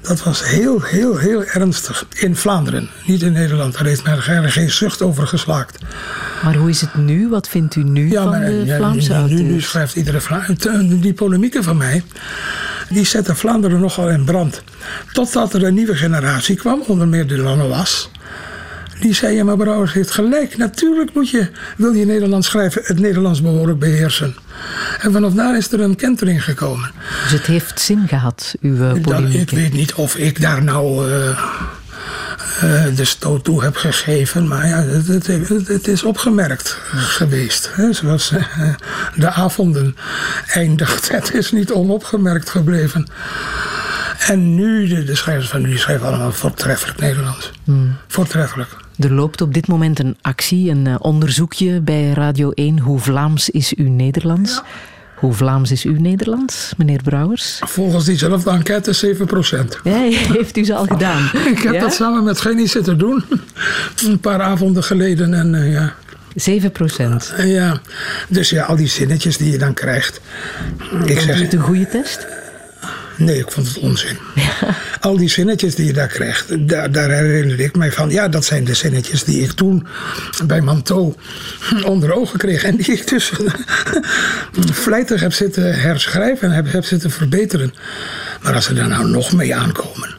dat, was heel, heel, heel ernstig. In Vlaanderen, niet in Nederland. Daar heeft men geen zucht over geslaakt. Maar hoe is het nu? Wat vindt u nu ja, van maar, de Vlaamse nu? Nu, nu schrijft iedere Vlaam... Die polemieken van mij... die zetten Vlaanderen nogal in brand. Totdat er een nieuwe generatie kwam, onder meer de Lanois. Die zei, ja maar Brouwers heeft gelijk. Natuurlijk moet je, wil je Nederlands schrijven, het Nederlands behoorlijk beheersen. En vanaf daar is er een kentering gekomen. Dus het heeft zin gehad, uw polemiek? Ik weet niet of ik daar nou... Uh, uh, de stoot toe heb gegeven. Maar ja, het, het, het is opgemerkt geweest. Hè? Zoals uh, de avonden eindigt. Het is niet onopgemerkt gebleven. En nu, de, de schrijvers van nu, die schrijven allemaal voortreffelijk Nederlands. Hmm. Voortreffelijk. Er loopt op dit moment een actie, een uh, onderzoekje bij Radio 1. Hoe Vlaams is uw Nederlands? Ja. Hoe Vlaams is uw Nederlands, meneer Brouwers? Volgens diezelfde enquête 7 procent. Ja, heeft u ze al gedaan? Ik heb ja? dat samen met Genie zitten doen. Een paar avonden geleden. En, uh, ja. 7 procent? Uh, ja, dus ja, al die zinnetjes die je dan krijgt. Ik zeg, het een goede test? Nee, ik vond het onzin. Ja. Al die zinnetjes die je daar krijgt, daar, daar herinner ik mij van. Ja, dat zijn de zinnetjes die ik toen bij Manteau onder ogen kreeg. En die ik dus vlijtig heb zitten herschrijven en heb, heb zitten verbeteren. Maar als ze daar nou nog mee aankomen,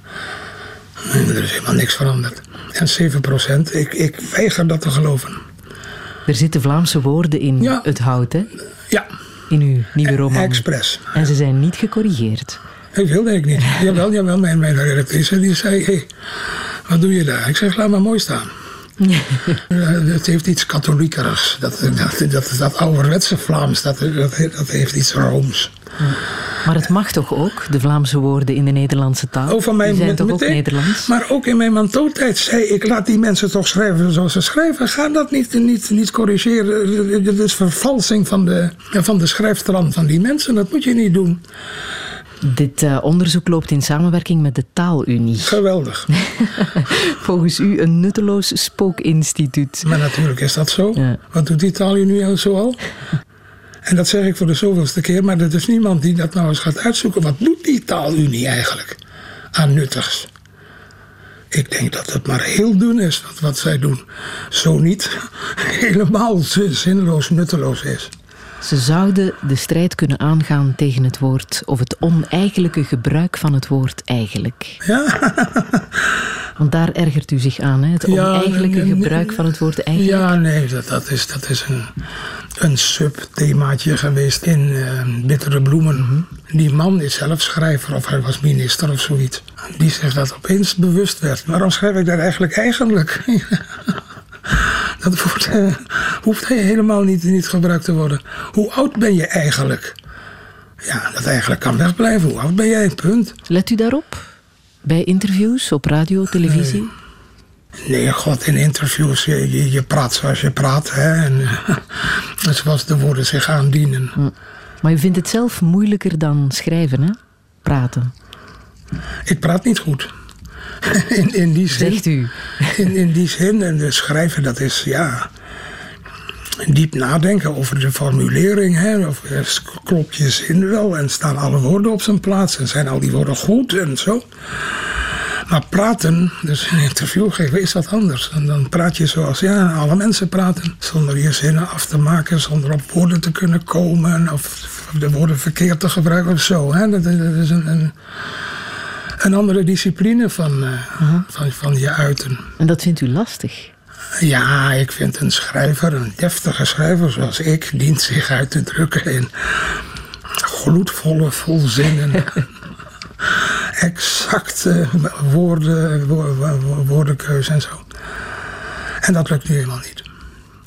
er is helemaal niks veranderd. En 7 procent, ik, ik weiger dat te geloven. Er zitten Vlaamse woorden in ja. het hout, hè? Ja. In uw nieuwe roman. Expres. En ze zijn niet gecorrigeerd. Ik wilde ik niet. Jawel, jawel. Mijn, mijn redactrice die zei, hey, wat doe je daar? Ik zeg, laat maar mooi staan. het heeft iets katholiekerigs. Dat, dat, dat, dat ouderwetse Vlaams, dat, dat, dat heeft iets Rooms. Maar het mag toch ook, de Vlaamse woorden in de Nederlandse taal? Oh, van mijn, die zijn toch meteen, ook Nederlands? Maar ook in mijn mantotijd zei ik, laat die mensen toch schrijven zoals ze schrijven. Ga dat niet, niet, niet corrigeren. Dat is vervalsing van de, van de schrijfstrand van die mensen. Dat moet je niet doen. Dit uh, onderzoek loopt in samenwerking met de Taalunie. Geweldig. Volgens u een nutteloos spookinstituut. Maar natuurlijk is dat zo. Ja. Wat doet die Taalunie zo al? En dat zeg ik voor de zoveelste keer, maar er is niemand die dat nou eens gaat uitzoeken. Wat doet die taalunie eigenlijk aan nuttigs? Ik denk dat het maar heel dun is wat, wat zij doen. Zo niet helemaal zinloos, nutteloos is. Ze zouden de strijd kunnen aangaan tegen het woord of het oneigenlijke gebruik van het woord eigenlijk. Ja. Want daar ergert u zich aan, hè? het oneigenlijke gebruik van het woord eigenlijk. Ja, nee, dat, dat is, dat is een, een subthemaatje geweest in uh, Bittere Bloemen. Die man is zelf schrijver of hij was minister of zoiets. Die zich dat opeens bewust werd. Waarom schrijf ik daar eigenlijk eigenlijk? dat woord uh, hoeft helemaal niet, niet gebruikt te worden. Hoe oud ben je eigenlijk? Ja, dat eigenlijk kan wegblijven. Hoe oud ben jij? Punt. Let u daarop? Bij interviews op radio, televisie? Nee. Nee, god, in interviews, je, je, je, praat zoals je praat. Hè, en zoals de woorden zich aandienen. Maar u vindt het zelf moeilijker dan schrijven, hè? Praten. Ik praat niet goed. in, in die zin. Zegt u? in, in die zin. En de schrijven, dat is, ja... Diep nadenken over de formulering. Hè, of klopt je zin wel en staan alle woorden op zijn plaats en zijn al die woorden goed en zo. Maar praten, dus een interview geven, is wat anders. En dan praat je zoals ja, alle mensen praten. Zonder je zinnen af te maken, zonder op woorden te kunnen komen. Of de woorden verkeerd te gebruiken of zo. Hè. Dat, is een, een, een, andere discipline van, uh, van, van je uiten. En dat vindt u lastig? Ja, ik vind een schrijver, een deftige schrijver zoals ik, dient zich uit te drukken in gloedvolle volzinnen. exacte woorden, wo woordenkeuze en zo. En dat lukt nu helemaal niet.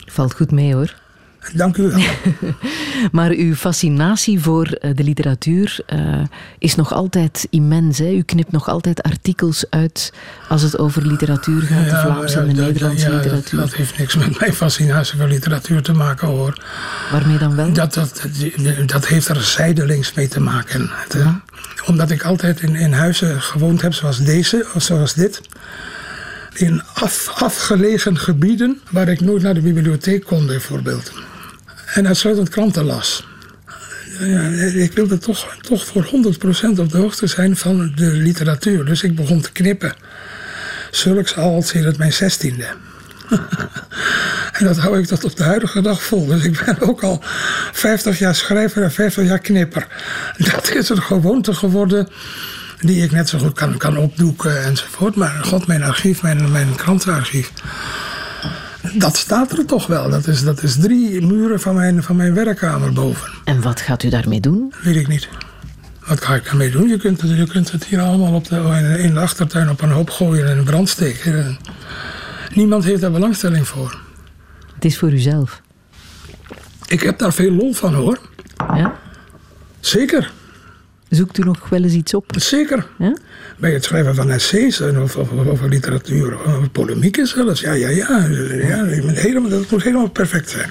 Valt goed mee hoor. Dank u wel. maar uw fascinatie voor de literatuur uh, is nog altijd immens. Hè? U knipt nog altijd artikels uit als het over literatuur gaat, ja, de Vlaamse en de dat, Nederlandse ja, literatuur. Dat, dat, heeft niks met mijn fascinatie voor literatuur te maken hoor. Waarmee dan wel? Dat, dat, dat heeft er zijdelings mee te maken. Het, omdat ik altijd in, in huizen gewoond heb zoals deze of zoals dit in af, afgelegen gebieden waar ik nooit naar de bibliotheek kon bijvoorbeeld. En uitsluitend kranten las. Ja, ik wilde toch, toch voor 100% op de hoogte zijn van de literatuur. Dus ik begon te knippen. Zulks al sinds mijn zestiende. en dat hou ik tot op de huidige dag vol. Dus ik ben ook al 50 jaar schrijver en 50 jaar knipper. Dat is een gewoonte geworden die ik net zo goed kan, kan opdoeken enzovoort. Maar god, mijn archief, mijn, mijn krantenarchief, dat staat er toch wel. Dat is, dat is drie muren van mijn, van mijn werkkamer boven. En wat gaat u daarmee doen? Weet ik niet. Wat ga ik daarmee doen? Je kunt, het, je kunt het hier allemaal op de, in de achtertuin op een hoop gooien en in brand steken. Niemand heeft daar belangstelling voor. Het is voor uzelf. Ik heb daar veel lol van hoor. Ja? Zeker. Zoekt u nog wel eens iets op? Zeker. Ja? Bij het schrijven van essays en of, of, over literatuur, of polemieken zelfs. Ja, ja, ja. ja helemaal, dat moet helemaal perfect zijn.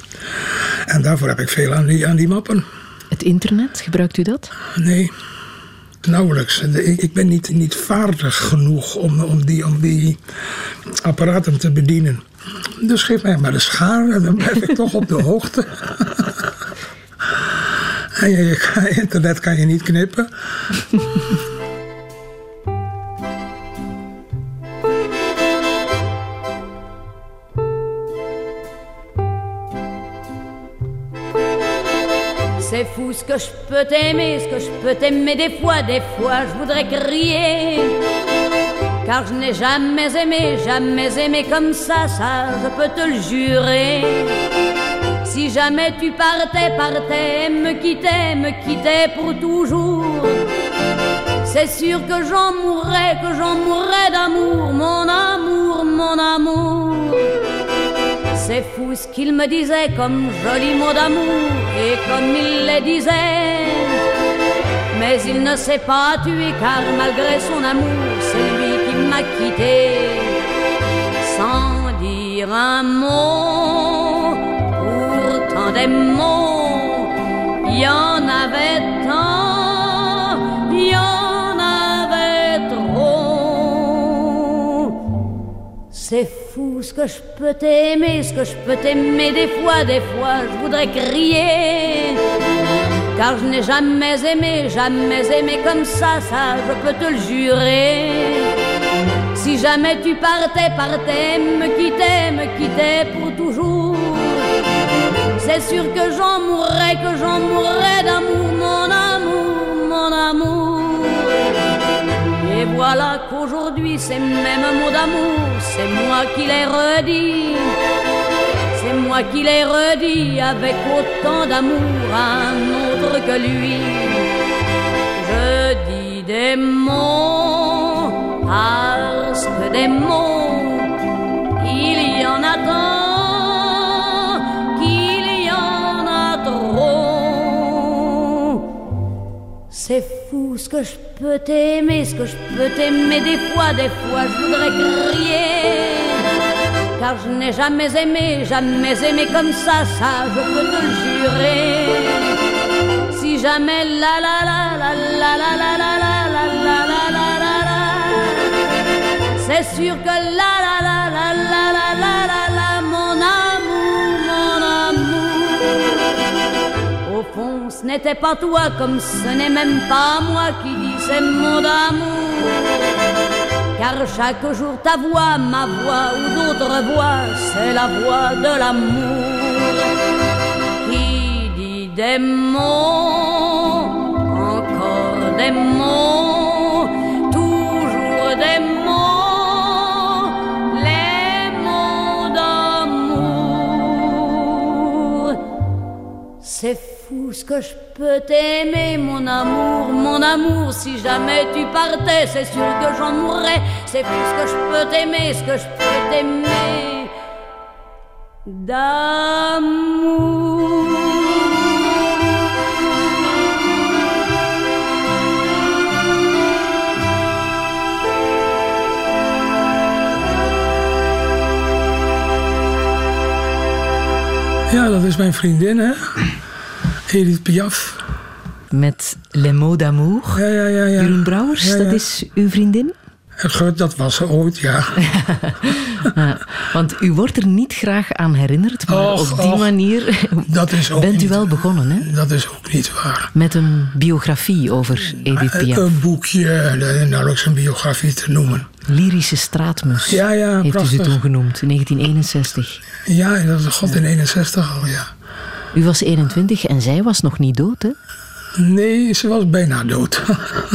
En daarvoor heb ik veel aan die, aan die mappen. Het internet, gebruikt u dat? Nee, nauwelijks. Ik ben niet, niet vaardig genoeg om, om, die, om die apparaten te bedienen. Dus geef mij maar de schaar en dan blijf ik toch op de hoogte. En je, internet kan je niet knippen. C'est fou ce que je peux t'aimer, ce que je peux t'aimer des fois, des fois je voudrais crier. Car je n'ai jamais aimé, jamais aimé comme ça, ça je peux te le jurer. Si jamais tu partais, partais, me quittais, me quittais pour toujours, c'est sûr que j'en mourrais, que j'en mourrais d'amour, mon amour, mon amour. C'est fou ce qu'il me disait comme joli mot d'amour et comme il les disait. Mais il ne s'est pas tué car malgré son amour, c'est lui qui m'a quitté. Sans dire un mot, pourtant des mots, il y en avait C'est fou ce que je peux t'aimer, ce que je peux t'aimer des fois, des fois je voudrais crier. Car je n'ai jamais aimé, jamais aimé comme ça, ça je peux te le jurer. Si jamais tu partais, partais, me quittais, me quittais pour toujours. C'est sûr que j'en mourrais, que j'en mourrais d'amour, mon amour, mon amour. Voilà qu'aujourd'hui, ces mêmes mots d'amour, c'est moi qui les redis. C'est moi qui les redis avec autant d'amour à un autre que lui. Je dis des mots parce des mots, C'est fou ce que je peux t'aimer, ce que je peux t'aimer des fois, des fois je voudrais crier. Car je n'ai jamais aimé, jamais aimé comme ça, ça je peux te jurer. Si jamais la la la la la la la la la la la la la la la C'est sûr que la ce n'était pas toi comme ce n'est même pas moi qui dis ces mots d'amour car chaque jour ta voix, ma voix ou d'autres voix, c'est la voix de l'amour qui dit des mots, encore des mots, fou ce que je peux t'aimer, mon amour, mon amour. Si jamais tu partais, c'est sûr que j'en mourrais. C'est fou ce que je peux t'aimer, ce que je peux t'aimer d'amour. Ja, dat is mijn vriendin? Edith Piaf. Met Les mots d'amour. Ja, ja, ja. ja. Jeroen Brouwers, Ja, ja. dat is uw vriendin? Eh, Dat was ze ooit, ja. Ja, want u wordt er niet graag aan herinnerd, maar Och, op die och. manier bent u wel begonnen, hè? Dat is ook niet waar. Met een biografie over Edith Piaf. Een boekje, eh, nauwelijks een biografie te noemen. Lyrische straatmus Ja, ja, heeft u ze toen genoemd, in 1961. Ja, dat is god in 61 al, ja. U was 21 en zij was nog niet dood, hè? Nee, ze was bijna dood.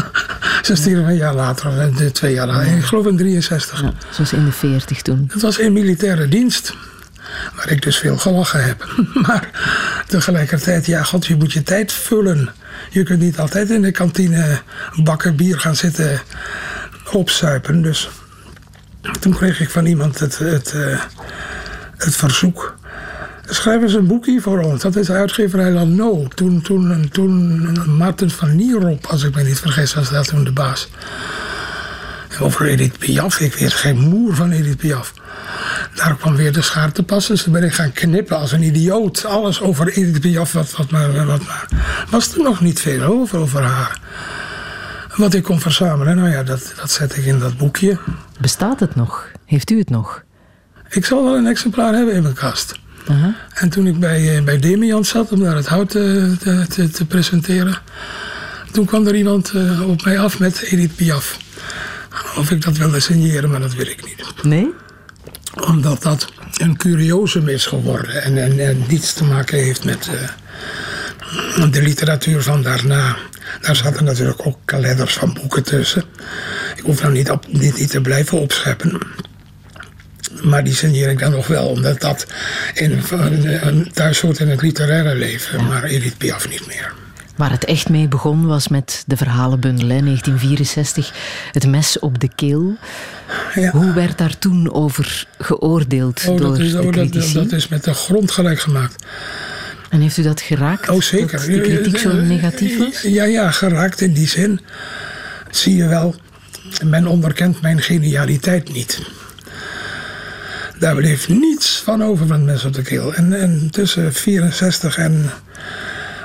ze stierf een jaar later, eh, twee jaar later. Ik geloof in 63. Ja, ze was in de 40 toen. Het was in militaire dienst. Waar ik dus veel gelachen heb. maar tegelijkertijd, ja, god, je moet je tijd vullen. Je kunt niet altijd in de kantine bakken bier gaan zitten opzuipen. Dus toen kreeg ik van iemand het, het, eh, het verzoek. Schrijf eens een boekje voor ons. Dat is de uitgeverij Lano. Toen, toen, toen Martin van Nierop, als ik me niet vergis, was dat toen de baas. Over Edith Piaf. Ik weet geen moer van Edith Piaf. Daar kwam weer de schaar te passen. Ze ben ik gaan knippen als een idioot. Alles over Edith Piaf, wat, wat maar, wat maar. Was er nog niet veel over, over haar. Wat ik kon verzamelen, nou ja, dat, dat zet ik in dat boekje. Bestaat het nog? Heeft u het nog? Ik zal wel een exemplaar hebben in mijn kast. En toen ik bij, eh, bij Demian zat om daar het hout te, te, te, te presenteren... toen kwam er iemand eh, op mij af met Edith Piaf. Of ik dat wilde signeren, maar dat wil ik niet. Nee? Omdat dat een curiosum is geworden en, en, en niets te maken heeft met eh, de literatuur van daarna. Daar zaten natuurlijk ook kalenders van boeken tussen. Ik hoef nou niet, op, niet, niet te blijven opscheppen. Maar die signeer ik dan nog wel, omdat dat in, een thuis hoort in het literaire leven. Maar Edith Piaf niet meer. Waar het echt mee begon was met de verhalenbundel, hè, 1964, Het mes op de keel. Ja. Hoe werd daar toen over geoordeeld Oh, door dat, is, de oh, dat, critici? dat is met de grond gelijk gemaakt. En heeft u dat geraakt? Oh, zeker. Dat de kritiek zo negatief was? Ja, ja, geraakt in die zin. Zie je wel, men onderkent mijn genialiteit niet. Daar bleef niets van over van mensen op de keel. En, en tussen 64 en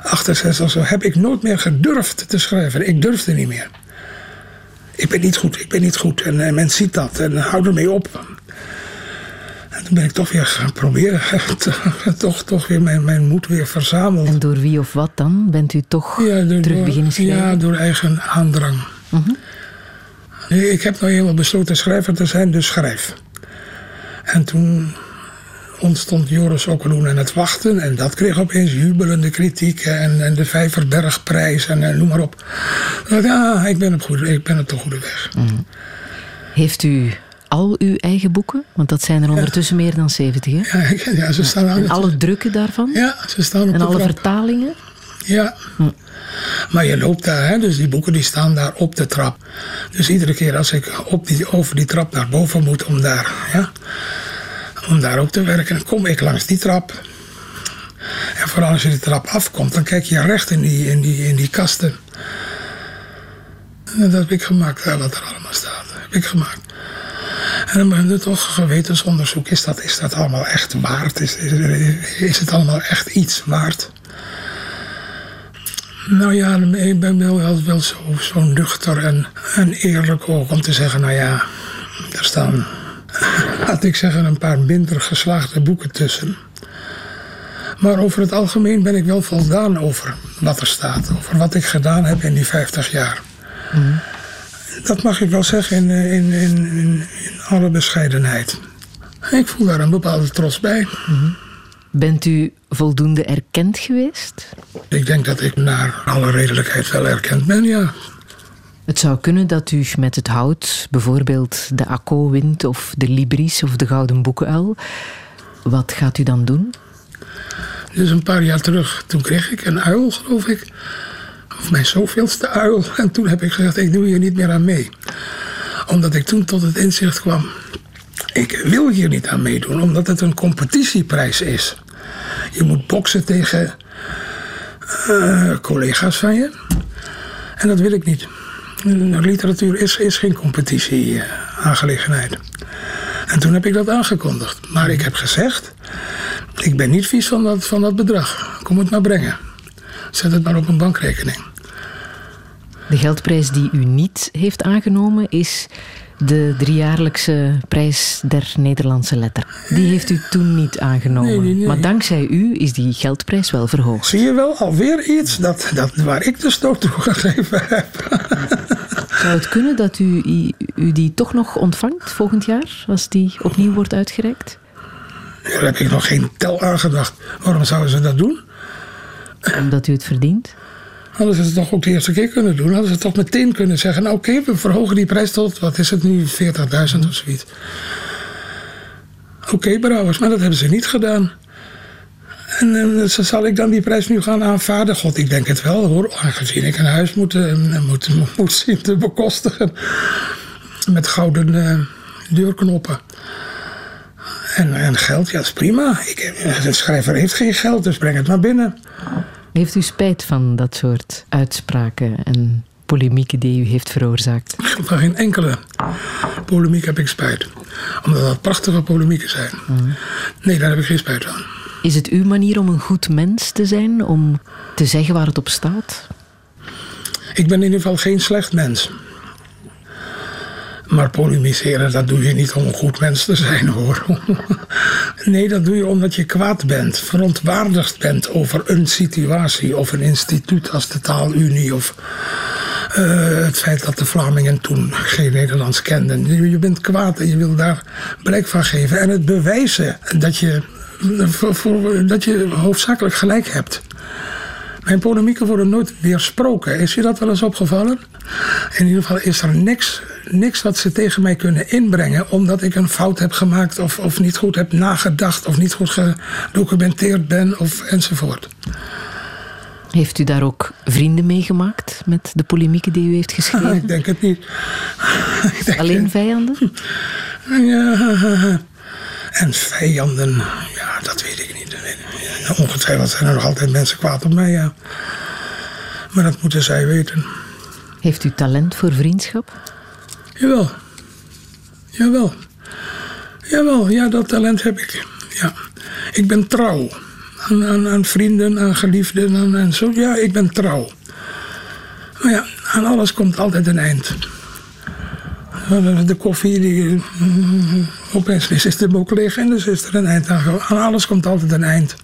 68 of zo heb ik nooit meer gedurfd te schrijven. Ik durfde niet meer. Ik ben niet goed, ik ben niet goed. En, men ziet dat en hou ermee op. En toen ben ik toch weer gaan proberen. toch, toch weer mijn, mijn moed weer verzameld. En door wie of wat dan? Bent u toch Ja, door, terug beginnen schrijven? Ja, door eigen aandrang. Nee, ik heb nou helemaal besloten schrijver te zijn, dus schrijf. En toen ontstond Joris Okkeloen en het wachten. En dat kreeg opeens jubelende kritiek. En, en de Vijverbergprijs en, eh, noem maar op. Dacht, Ja, ik ben op, goede, ik ben op de goede weg. Heeft u al uw eigen boeken? Want dat zijn er ondertussen meer dan 70, hè? Ja, ja, ze staan aan En alle drukken daarvan? Ja, ze staan op En alle trap. vertalingen? Ja. Maar je loopt daar, hè? dus die boeken die staan daar op de trap. Dus iedere keer als ik op die, over die trap naar boven moet om daar, ja, om daar ook te werken, kom ik langs die trap. En vooral als je de trap afkomt, dan kijk je recht in die, in die, in die kasten. En dat heb ik gemaakt, wat er allemaal staat. heb ik gemaakt. En dan begint het toch gewetensonderzoek. Is dat, is dat allemaal echt waard? Is, is, is het allemaal echt iets waard? Nou ja, ik ben wel, wel, wel zo, zo nuchter en, en eerlijk ook om te zeggen, nou ja, er staan, laat ik zeggen, een paar minder geslaagde boeken tussen. Maar over het algemeen ben ik wel voldaan over wat er staat, over wat ik gedaan heb in die 50 jaar. Dat mag ik wel zeggen in, in, in, in, in alle bescheidenheid. Ik voel daar een bepaalde trots bij. Bent u voldoende erkend geweest? Ik denk dat ik naar alle redelijkheid wel erkend ben, ja. Het zou kunnen dat u met het hout bijvoorbeeld de ACO wint of de Libris of de Gouden Boekenuil. Wat gaat u dan doen? Dus een paar jaar terug, toen kreeg ik een uil, geloof ik. Of mijn zoveelste uil. En toen heb ik gezegd, ik doe hier niet meer aan mee. Omdat ik toen tot het inzicht kwam. Ik wil hier niet aan meedoen, omdat het een competitieprijs is. Je moet boksen tegen eh, collega's van je. En dat wil ik niet. Literatuur is, is geen competitie-aangelegenheid. en toen heb ik dat aangekondigd. Maar ik heb gezegd, ik ben niet vies van dat, van dat bedrag. Kom het maar brengen. Zet het maar op een bankrekening. De geldprijs die u niet heeft aangenomen is de driejaarlijkse prijs der Nederlandse letter. Die heeft u toen niet aangenomen. Nee, nee, nee. Maar dankzij u is die geldprijs wel verhoogd. Zie je wel, alweer iets dat, dat, waar ik de stoot toe gegeven heb. Zou het kunnen dat u, u die toch nog ontvangt volgend jaar, als die opnieuw wordt uitgereikt? Daar heb ik nog geen tel aan gedacht. Waarom zouden ze dat doen? Omdat u het verdient? Hadden ze het toch ook de eerste keer kunnen doen? Hadden ze toch meteen kunnen zeggen: Nou, oké, we verhogen die prijs tot, wat is het nu, 40.000 of zoiets. Oké, Brouwers, maar dat hebben ze niet gedaan. En eh, zal ik dan die prijs nu gaan aanvaarden? God, ik denk het wel hoor, aangezien ik een huis moet, eh, moet, moet zien te bekostigen. Met gouden eh, deurknoppen. En, en geld, ja, dat is prima. Ik, heb- de schrijver heeft geen geld, dus breng het maar binnen. Heeft u spijt van dat soort uitspraken en polemieken die u heeft veroorzaakt? Van geen enkele polemiek heb ik spijt. Omdat dat prachtige polemieken zijn. Nee, daar heb ik geen spijt van. Is het uw manier om een goed mens te zijn, om te zeggen waar het op staat? Ik ben in ieder geval geen slecht mens. Maar polemiseren, dat doe je niet om een goed mens te zijn hoor. Nee, dat doe je omdat je kwaad bent, verontwaardigd bent over een situatie of een instituut als de taalunie of eh, het feit dat de Vlamingen toen geen Nederlands kenden. Je- bent kwaad en je wil daar blijk van geven en het bewijzen dat je, dat je hoofdzakelijk gelijk hebt. Mijn polemieken worden nooit weersproken. Is je dat wel eens opgevallen? In ieder geval is er niks, niks wat ze tegen mij kunnen inbrengen... omdat ik een fout heb gemaakt of, of niet goed heb nagedacht... of niet goed gedocumenteerd ben of enzovoort. Heeft u daar ook vrienden meegemaakt met de polemieken die u heeft geschreven? ik denk het niet. Denk Alleen vijanden? Ja, en vijanden, ja, dat weet ik niet. Ongetwijfeld zijn er nog altijd mensen kwaad op mij, ja. Maar dat moeten zij weten. Heeft u talent voor vriendschap? Jawel. Jawel. Jawel, ja, dat talent heb ik. Ja. Ik ben trouw. Aan, aan, aan vrienden, aan geliefden en, en zo. Ja, ik ben trouw. Maar ja, aan alles komt altijd een eind. De koffie, die, opeens is de ook leeg en dus is er een eind aan. Aan alles komt altijd een eind.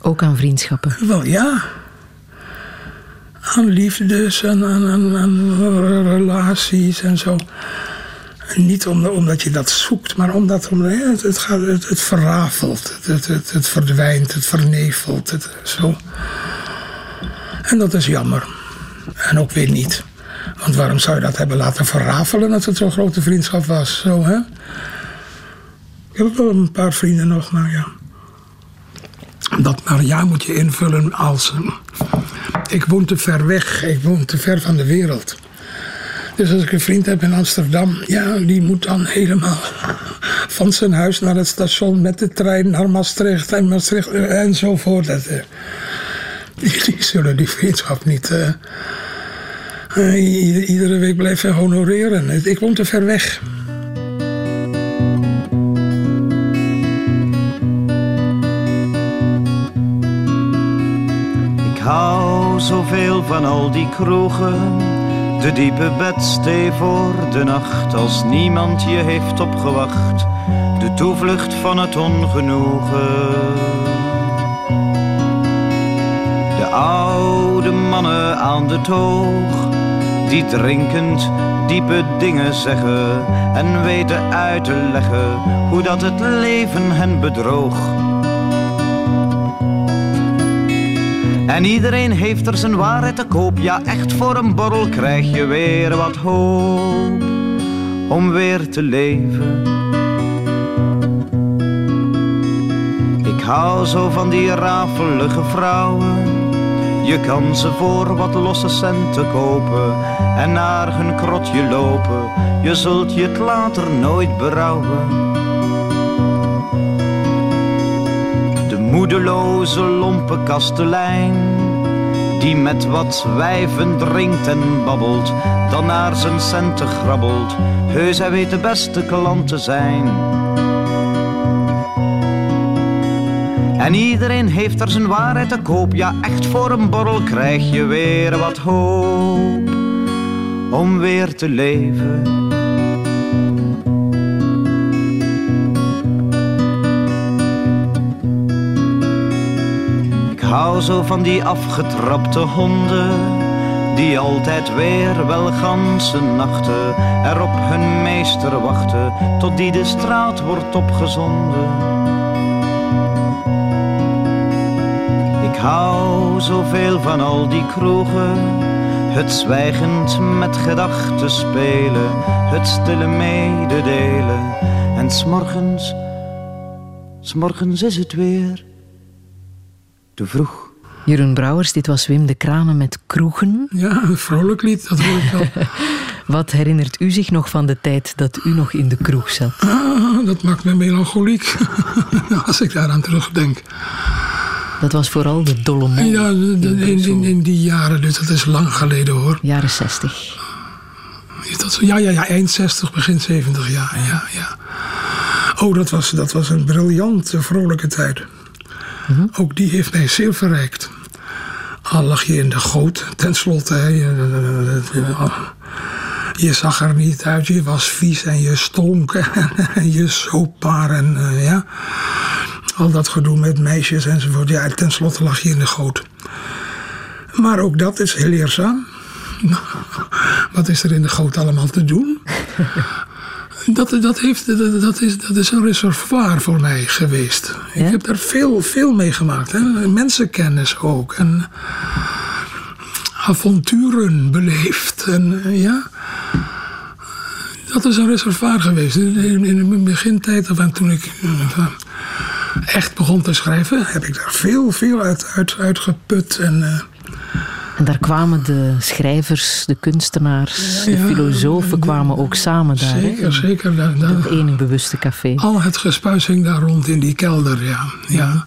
Ook aan vriendschappen? Wel ja. Aan liefdes en aan, relaties en zo. Niet omdat je dat zoekt, maar omdat het, gaat, het, verrafelt, het, het, verdwijnt, het vernevelt. Het, zo. En dat is jammer. En ook weer niet. Want waarom zou je dat hebben laten verrafelen als het zo'n grote vriendschap was? Zo, hè? Ik heb ook wel een paar vrienden nog, maar ja. Dat maar ja moet je invullen als... Ik woon te ver weg, ik woon te ver van de wereld. Dus als ik een vriend heb in Amsterdam, ja, die moet dan helemaal van zijn huis naar het station met de trein naar Maastricht en Maastricht enzovoort. Dat, uh, die, zullen die vriendschap niet iedere week blijven honoreren. Ik woon te ver weg. Hou zoveel van al die kroegen de diepe bedstee voor de nacht, als niemand je heeft opgewacht. De toevlucht van het ongenoegen. De oude mannen aan de toog, die drinkend diepe dingen zeggen en weten uit te leggen hoe dat het leven hen bedroog. En iedereen heeft er zijn waarheid te koop. Ja, echt voor een borrel krijg je weer wat hoop om weer te leven. Ik hou zo van die rafelige vrouwen. Je kan ze voor wat losse centen kopen en naar hun krotje lopen. Je zult je het later nooit berouwen. Moedeloze lompe kastelein. Die met wat wijven drinkt en babbelt, dan naar zijn centen grabbelt. Heus, hij weet de beste klant te zijn. En iedereen heeft er zijn waarheid te koop. Ja, echt voor een borrel krijg je weer wat hoop om weer te leven. Hou zo van die afgetrapte honden, die altijd weer wel ganse nachten er op hun meester wachten, tot die de straat wordt opgezonden. Ik hou zoveel van al die kroegen, het zwijgend met gedachten spelen, het stille mededelen. En s'morgens, s'morgens is het weer te vroeg. Jeroen Brouwers, dit was Wim de Kranen met Kroegen. Ja, een vrolijk lied, dat hoor ik wel. Wat herinnert u zich nog van de tijd dat u nog in de kroeg zat? Ah, dat maakt me melancholiek, als ik daaraan terugdenk. Dat was vooral de dolle Ja, in, in, die jaren, dus dat is lang geleden hoor. Jaren 60. Is dat zo? Ja, ja, ja, eind 60, begin 70, ja, ja, ja. Oh, dat was, dat was een briljante, vrolijke tijd. Mhm. Ook die heeft mij zeer verrijkt. Al lag je in de goot, tenslotte. Je, je zag er niet uit, je was vies en je stonk en je soepbaar en uh, ja. Al dat gedoe met meisjes enzovoort. Ja, tenslotte lag je in de goot. Maar ook dat is heel leerzaam. Wat is er in de goot allemaal te doen? dat, dat, heeft, dat, is, dat is een reservoir voor mij geweest. Ik heb daar veel, veel mee gemaakt. Hè? Mensenkennis ook. En avonturen beleefd. En, ja, dat is een reservoir geweest. In, in de begintijd, of toen ik echt begon te schrijven, heb ik daar veel, veel uit, uit, uitgeput. En, uh, en daar kwamen de schrijvers, de kunstenaars, de filosofen kwamen ook samen daar. Zeker, zeker. Daar, daar, het enig bewuste café. Al het gespuis hing daar rond in die kelder, ja. ja.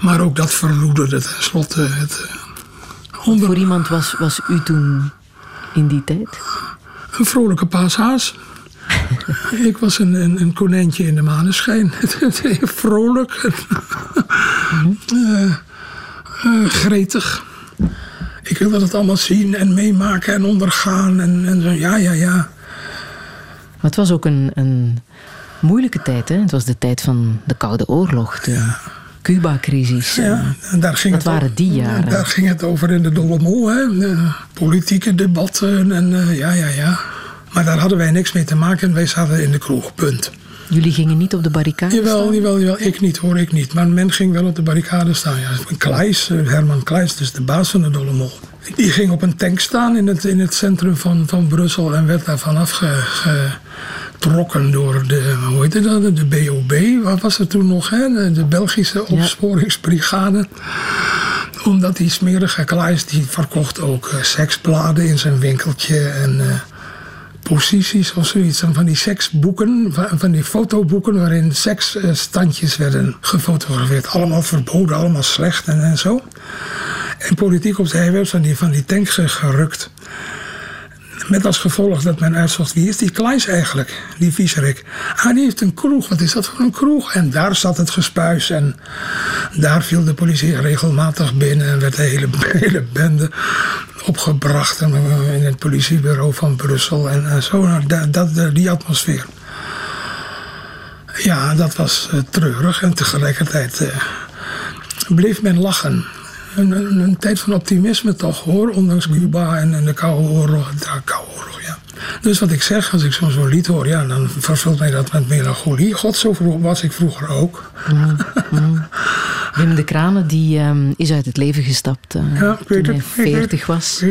Maar ook dat verloederde tenslotte het... Onder... Voor iemand was, was u toen in die tijd? Een vrolijke paashaas. ik was een, een, een, konijntje in de maneschijn. Vrolijk. uh, uh, gretig. Ik wilde dat allemaal zien en meemaken en ondergaan. En, en zo, ja, ja, ja. Maar het was ook een, een moeilijke tijd. Hè? Het was de tijd van de Koude Oorlog. De ja. Cuba-crisis. Ja, en daar ging dat het waren die jaren. Daar ging het over in de dolle mol. Hè? De politieke debatten en uh, ja, ja, ja. Maar daar hadden wij niks mee te maken. Wij zaten in de kroeg, punt. Jullie gingen niet op de barricade jawel, staan? Jawel, jawel, ik niet hoor, ik niet. Maar men ging wel op de barricade staan. Ja. Kleis, Herman Kleis, dus de baas van de Dolle Mol. Die ging op een tank staan in het, in het centrum van, van Brussel en werd daar vanaf getrokken door de, hoe heette dat, de BOB. Wat was er toen nog, hè? De Belgische opsporingsbrigade omdat die smerige Kleis, die verkocht ook uh, seksbladen in zijn winkeltje en... Posities of zoiets. Van die seksboeken, van die fotoboeken waarin seksstandjes werden gefotografeerd. Allemaal verboden, allemaal slecht en, en zo. En politiek op zij werd van die, van die tank gerukt. Met als gevolg dat men uitzocht, wie is die Kleis eigenlijk, die viezerik? Ah, die heeft een kroeg, wat is dat voor een kroeg? En daar zat het gespuis en daar viel de politie regelmatig binnen... en werd hele, hele bende opgebracht in het politiebureau van Brussel en, zo. Nou, dat, dat, die atmosfeer. Ja, dat was uh, treurig en tegelijkertijd bleef men lachen. Een, een, een, tijd van optimisme toch hoor, ondanks Cuba en, en de Koude Oorlog. De Koude Oorlog ja. Dus wat ik zeg, als ik zo'n zo lied hoor, ja, dan vervult mij dat met melancholie. God, zo was ik vroeger ook. Mm, mm. Wim de Kranen die, um, is uit het leven gestapt uh, ja, toen hij het, 40 was.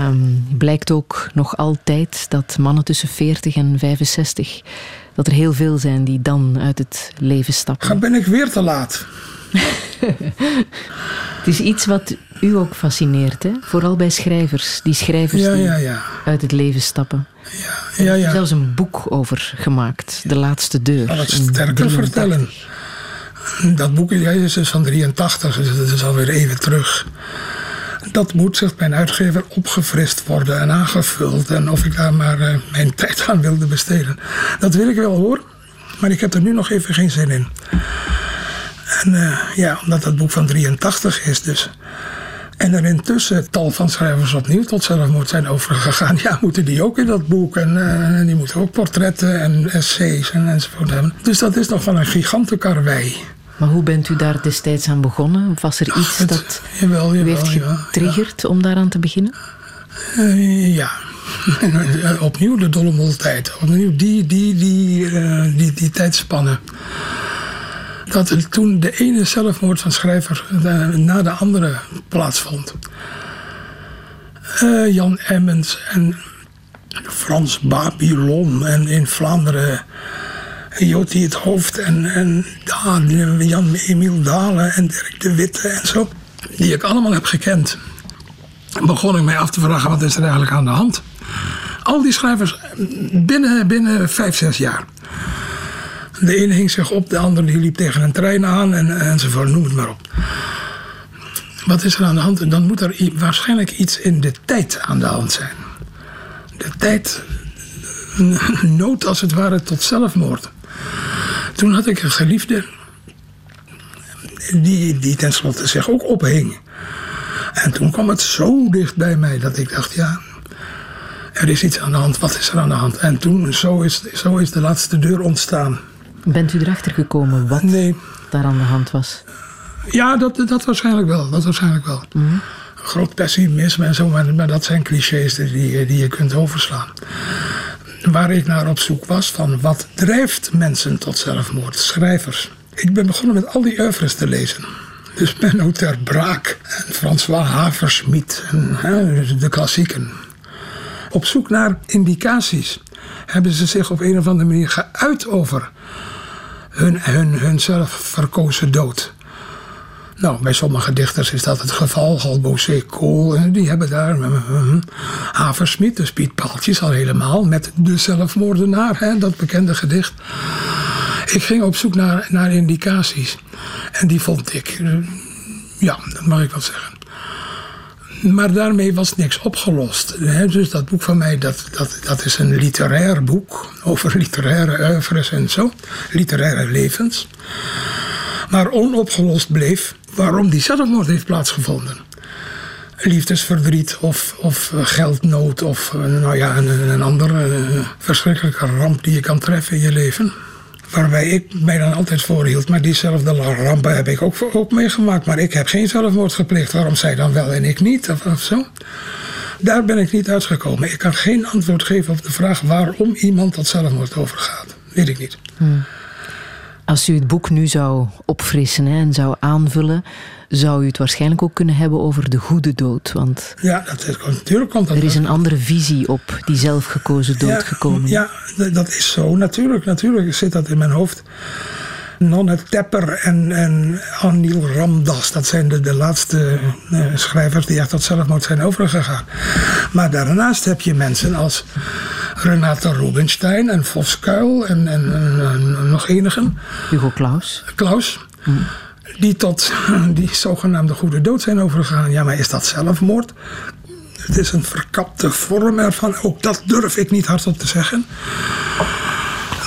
Um, blijkt ook nog altijd dat mannen tussen 40 en 65, dat er heel veel zijn die dan uit het leven stappen. Dan ben ik weer te laat. het is iets wat u ook fascineert, hè? vooral bij schrijvers. Die schrijvers ja, die ja, ja. uit het leven stappen. Ja, ja, ja. Er is zelfs een boek over gemaakt, De Laatste Deur. Zal het sterker vertellen. Dat boek is dus van 83, dus dat is alweer even terug. Dat moet, zegt mijn uitgever, opgefrist worden en aangevuld. En of ik daar maar uh, mijn tijd aan wilde besteden. Dat wil ik wel hoor, maar ik heb er nu nog even geen zin in. En uh, ja, omdat dat boek van 83 is dus. En er intussen tal van schrijvers opnieuw tot zelfmoord zijn overgegaan. Ja, moeten die ook in dat boek. En uh, die moeten ook portretten en essays en enzovoort hebben. Dus dat is nog wel een gigantenkarwei. Maar hoe bent u daar destijds aan begonnen? Of was er iets het, dat jawel, jawel, u heeft getriggerd ja. om daaraan te beginnen? Uh, ja. Opnieuw de dolle moltijd. Opnieuw die, die, die, uh, die, die tijdspannen dat er toen de ene zelfmoord van schrijver na de andere plaatsvond. Uh, Jan Emmens en Frans Babylon en in Vlaanderen Joti het Hoofd en, en Jan Emiel Dalen en Dirk de Witte en zo. Die ik allemaal heb gekend. Begon ik mij af te vragen wat is er eigenlijk aan de hand. Al die schrijvers binnen, binnen vijf, zes jaar. De ene hing zich op, de andere die liep tegen een trein aan en, enzovoort, noem het maar op. Wat is er aan de hand? En dan moet er waarschijnlijk iets in de tijd aan de hand zijn. De tijd nood als het ware tot zelfmoord. Toen had ik een geliefde die, die tenslotte zich ook ophing. En toen kwam het zo dicht bij mij dat ik dacht, ja, er is iets aan de hand. Wat is er aan de hand? En toen, zo is, zo is de laatste deur ontstaan. Bent u erachter gekomen wat nee. daar aan de hand was? Ja, dat, dat waarschijnlijk wel. Dat waarschijnlijk wel. Mm -hmm. Groot pessimisme en zo, maar, maar dat zijn clichés die, die je kunt overslaan. Waar ik naar op zoek was van wat drijft mensen tot zelfmoord? Schrijvers. Ik ben begonnen met al die oeuvres te lezen. Dus Menno ter Braak en François Haversmiet en hè, de klassieken. Op zoek naar indicaties hebben ze zich op een of andere manier geuit over hun, hun, hun zelf verkozen dood. Nou, bij sommige dichters is dat het geval. Halbosé Kool, die hebben daar uh, Haversmit, dus Piet al helemaal, met de zelfmoordenaar, hè, dat bekende gedicht. Ik ging op zoek naar, naar indicaties. En die vond ik. Ja, dat mag ik wel zeggen. Maar daarmee was niks opgelost. Dus dat boek van mij, dat, dat, dat is een literair boek over literaire oeuvres en zo. Literaire levens. Maar onopgelost bleef waarom die zelfmoord heeft plaatsgevonden. Liefdesverdriet of, of geldnood of nou ja, een, een andere verschrikkelijke ramp die je kan treffen in je leven. Waarbij ik mij dan altijd voorhield. Maar diezelfde rampen heb ik ook, meegemaakt. Maar ik heb geen zelfmoord gepleegd. Waarom zij dan wel en ik niet? Of, zo. Daar ben ik niet uitgekomen. Ik kan geen antwoord geven op de vraag waarom iemand tot zelfmoord overgaat. Weet ik niet. Hmm. Als u het boek nu zou opfrissen hè, en zou aanvullen, zou u het waarschijnlijk ook kunnen hebben over de goede dood. Want ja, dat is, natuurlijk komt dat. Er is een andere visie op die zelfgekozen dood ja, gekomen. Ja, dat is zo. Natuurlijk, natuurlijk zit dat in mijn hoofd. Nonne Tepper en, en Anil Ramdas. Dat zijn de, de laatste uh, schrijvers die echt tot zelfmoord zijn overgegaan. Maar daarnaast heb je mensen als Renate Rubinstein en Voskuil en, en, en, en nog enigen. Hugo Claus. Klaus. Hmm. Die tot die zogenaamde goede dood zijn overgegaan. Ja, maar is dat zelfmoord? Het is een verkapte vorm ervan. Ook dat durf ik niet hardop te zeggen.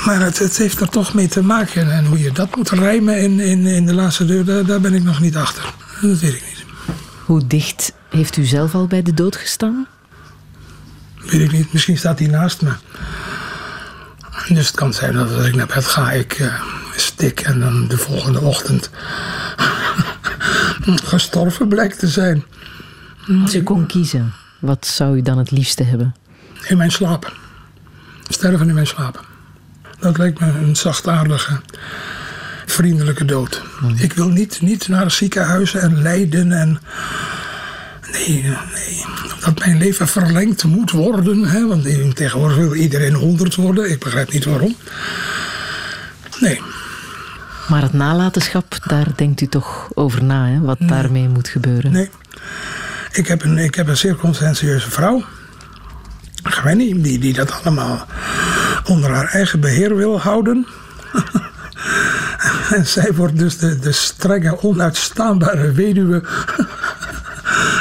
Maar het, het, heeft er toch mee te maken. En hoe je dat moet rijmen in, in, in de laatste deur, daar, daar, ben ik nog niet achter. Dat weet ik niet. Hoe dicht heeft u zelf al bij de dood gestaan? Weet ik niet. Misschien staat hij naast me. Dus het kan zijn dat als ik naar bed ga, ik uh, stik en dan de volgende ochtend gestorven blijkt te zijn. Als u kon kiezen, wat zou u dan het liefste hebben? In mijn slaap. Sterven in mijn slaap. Dat lijkt me een zachtaardige, vriendelijke dood. Hmm. Ik wil niet, niet naar ziekenhuizen en lijden en. Nee, nee. Dat mijn leven verlengd moet worden. Hè? Want tegenwoordig wil iedereen 100 worden. Ik begrijp niet waarom. Nee. Maar het nalatenschap, daar denkt u toch over na, hè? wat Nee. daarmee moet gebeuren? Nee. Ik heb een, ik heb een zeer conscientieuze vrouw. Gwenny, die, die dat allemaal onder haar eigen beheer wil houden. en zij wordt dus de, de strenge, onuitstaanbare weduwe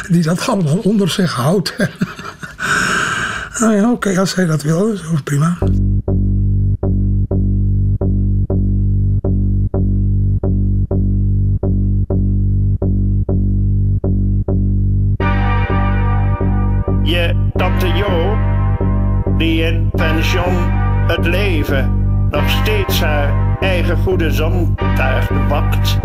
die dat allemaal onder zich houdt. nou ja, oké, als zij dat wil, is prima. Je tante Jo, die in pension het leven nog steeds haar eigen goede zontaart bakt.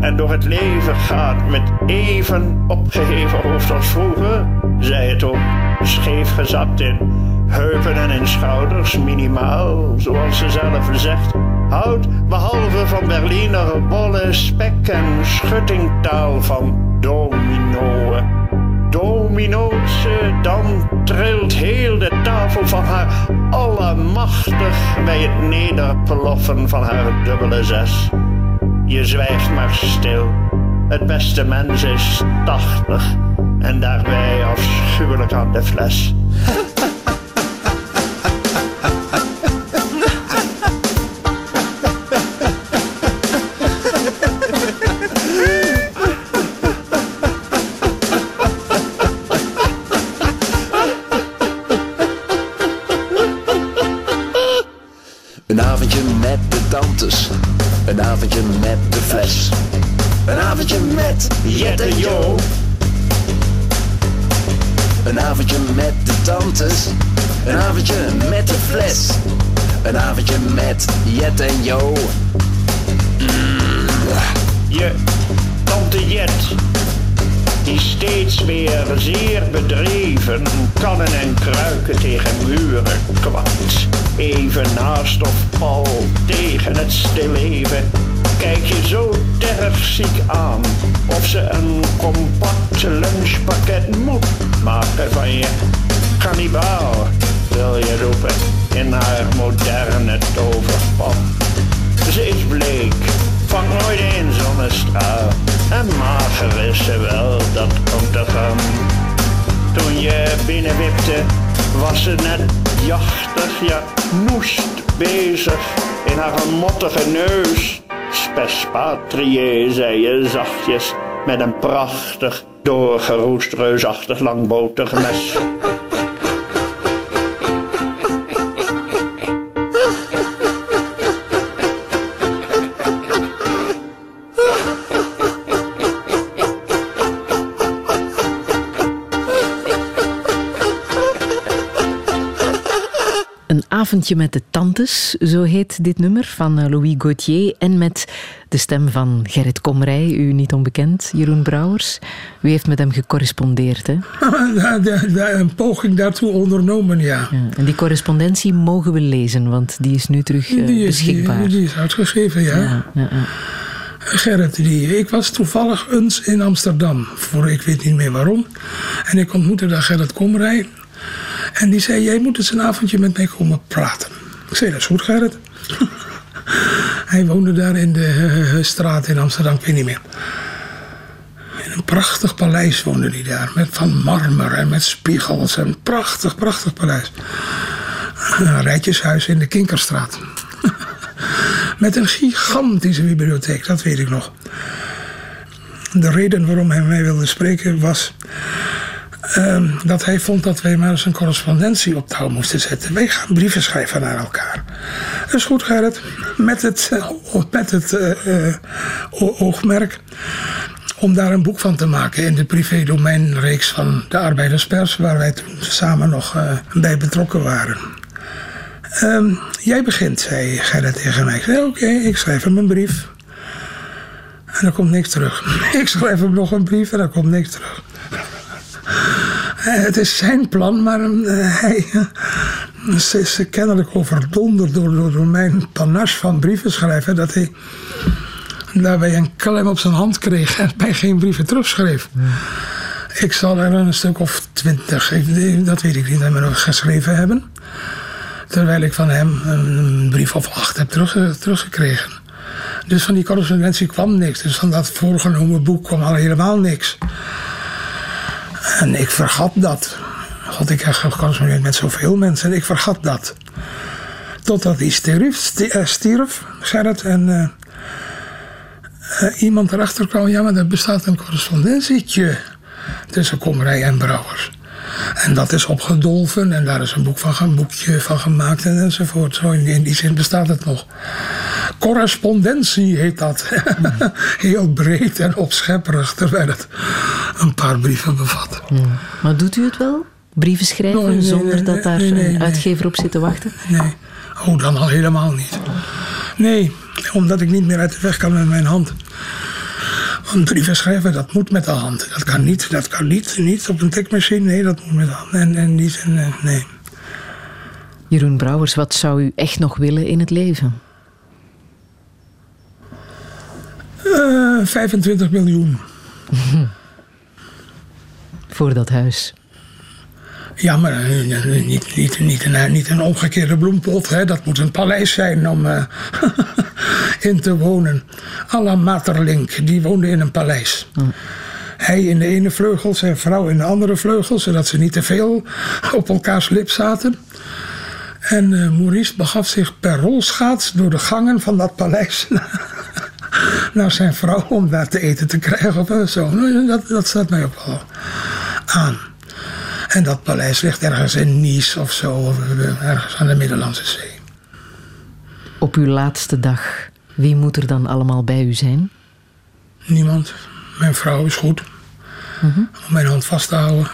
En door het leven gaat met even opgeheven hoofd als vroeger. Zij het ook scheef gezakt in heupen en in schouders, minimaal, zoals ze zelf zegt. Houdt behalve van Berliner bolle spek en schuttingtaal van dominoën domino's, dan trilt heel de tafel van haar allemachtig bij het nederploffen van haar dubbele zes. Je zwijgt maar stil. Het beste mens is tachtig en daarbij afschuwelijk aan de fles. Een avondje met de tantes, een avondje met de fles. Een avondje met Jet en Jo. Een avondje met de tantes, een avondje met de fles. Een avondje met Jet en Jo. Je tante Jet, die steeds weer zeer bedreven kannen en kruiken tegen muren kwakt. Even naast of al tegen het stilleven. Kijk je zo terfziek aan of ze een compact lunchpakket moet maken van je. Kannibaal wil je roepen in haar moderne toverpan. Ze is bleek, vang nooit een zonnestraal en mager is ze wel, dat komt ervan. Toen je binnenwipte was ze net jachtig, ja noest bezig in haar mottige neus. Spes patrie, zei je zachtjes, met een prachtig, doorgeroest, reusachtig langbotig mes. Avondje met de tantes, zo heet dit nummer van eh, Louis Gauthier. En met de stem van Gerrit Komrij, u niet onbekend, Jeroen Brouwers. U heeft met hem gecorrespondeerd, hè? Een poging daartoe ondernomen, ja. Ja, en die correspondentie mogen we lezen, want die is nu terug eh, Die is, die, beschikbaar. die is uitgegeven, ja. ja, ja, ja. Gerrit, die, ik was toevallig eens in Amsterdam, voor ik weet niet meer waarom. En ik ontmoette daar Gerrit Komrij. En die zei, jij moet eens een avondje met mij komen praten. Ik zei, dat is goed Gerrit. Hij woonde daar in de eh, straat in Amsterdam, ik weet niet meer. In een prachtig paleis woonde hij daar, met van marmer en met spiegels. Een prachtig, prachtig paleis. Een rijtjeshuis in de Kinkerstraat. Met een gigantische bibliotheek, dat weet ik nog. De reden waarom hij mij wilde spreken was ehm, dat hij vond dat wij maar eens een correspondentie op touw moesten zetten. Wij gaan brieven schrijven naar elkaar. Dat is goed, Gerrit. Met het, eh, met het eh, eh, oogmerk om daar een boek van te maken in de privé-domeinreeks van de Arbeiderspers, waar wij toen samen nog bij betrokken waren. Ehm, jij begint, zei Gerrit tegen mij. Oké, ik schrijf hem een brief. En er komt niks terug. Ik schrijf hem nog een brief en er komt niks terug. Het is zijn plan, maar eh, hij is, is kennelijk overdonderd door, door, door mijn panache van brieven schrijven. Dat hij daarbij een klem op zijn hand kreeg en mij geen brieven terugschreef. Ik zal er een stuk of twintig, dat weet ik niet, me nog geschreven hebben. Terwijl ik van hem een brief of acht heb terugge- teruggekregen. Dus van die correspondentie kwam niks. Dus van dat voorgenomen boek kwam al helemaal niks. En ik vergat dat. God, ik gecorrespondeerd met zoveel mensen. Ik vergat dat. Totdat hij stierf, sti- eh, stierf Gerrit. En eh, eh, iemand erachter kwam. Ja, maar er bestaat een correspondentietje tussen Komrij en Brouwers. En dat is opgedolven en daar is een, boek van, een boekje van gemaakt en enzovoort. Zo in, in die zin bestaat het nog. Correspondentie heet dat. Heel breed en opschepperig, terwijl het een paar brieven bevat. Maar doet u het wel? Brieven schrijven nee, zonder nee, dat daar nee, een uitgever op zit te wachten? Nee, oh, dan al helemaal niet. Nee, omdat ik niet meer uit de weg kan met mijn hand. Want brieven schrijven, dat moet met de hand. Dat kan niet, dat kan niet, niet op een tikmachine. Nee, dat moet met de hand. En, en die zin, eh, nee. Jeroen Brouwers, wat zou u echt nog willen in het leven? Eh, 25 miljoen. Voor dat huis. Ja, maar eh, niet, niet, niet, een, niet een omgekeerde bloempot. Hè. Dat moet een paleis zijn om eh, in te wonen. Alla Materlink, die woonde in een paleis. Hij in de ene vleugel, zijn vrouw in de andere vleugel, zodat ze niet te veel op elkaars lip zaten. En eh, Maurice begaf zich per rolschaats door de gangen van dat paleis naar zijn vrouw om daar te eten te krijgen of zo. Nou, Dat, dat staat mij ook wel aan. En dat paleis ligt ergens in Nice of zo, of eh, ergens aan de Middellandse Zee. Op uw laatste dag, wie moet er dan allemaal bij u zijn? Niemand. Mijn vrouw is goed. Om mijn hand vast te houden.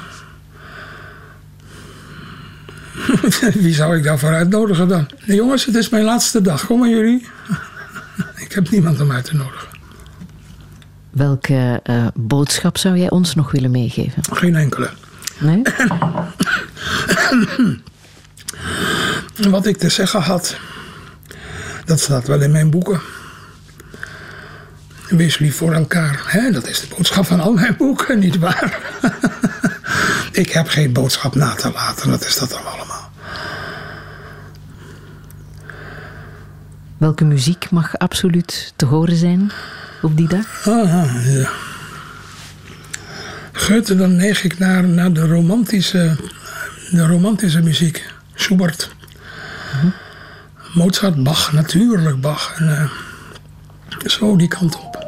Wie zou ik daarvoor uitnodigen dan? Nee, jongens, het is mijn laatste dag. Kom maar jullie. ik heb niemand om uit te nodigen. Welke eh, boodschap zou jij ons nog willen meegeven? Geen enkele. Nee? Wat ik te zeggen had, dat staat wel in mijn boeken. Wees lief voor elkaar. Hè? Dat is de boodschap van al mijn boeken, nietwaar? ik heb geen boodschap na te laten, dat is dat dan allemaal. Welke muziek mag absoluut te horen zijn op die dag? Ah, ja. Goethe, dan neig ik naar, naar de, romantische, de romantische muziek. Schubert. Mozart, Bach, natuurlijk Bach. En, eh, zo die kant op.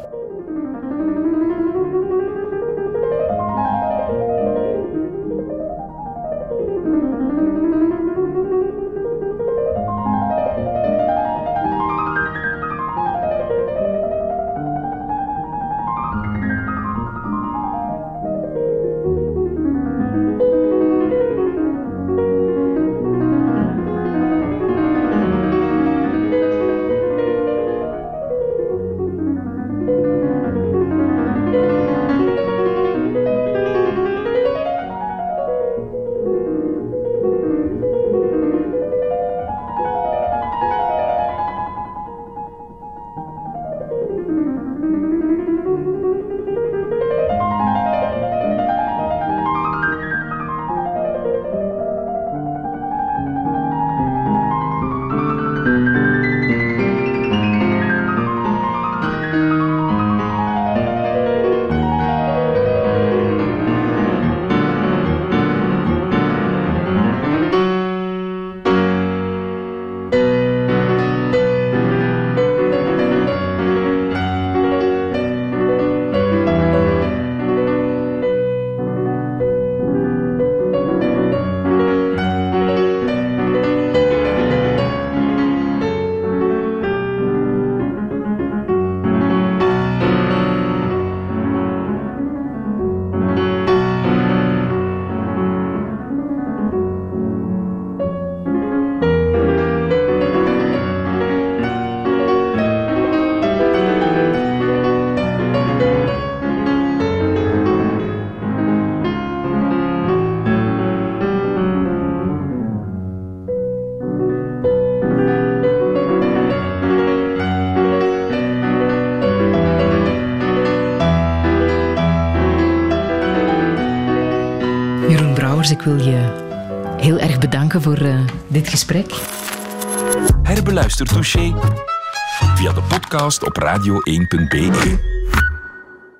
gesprek. Herbeluister Touché via de podcast op radio1.be.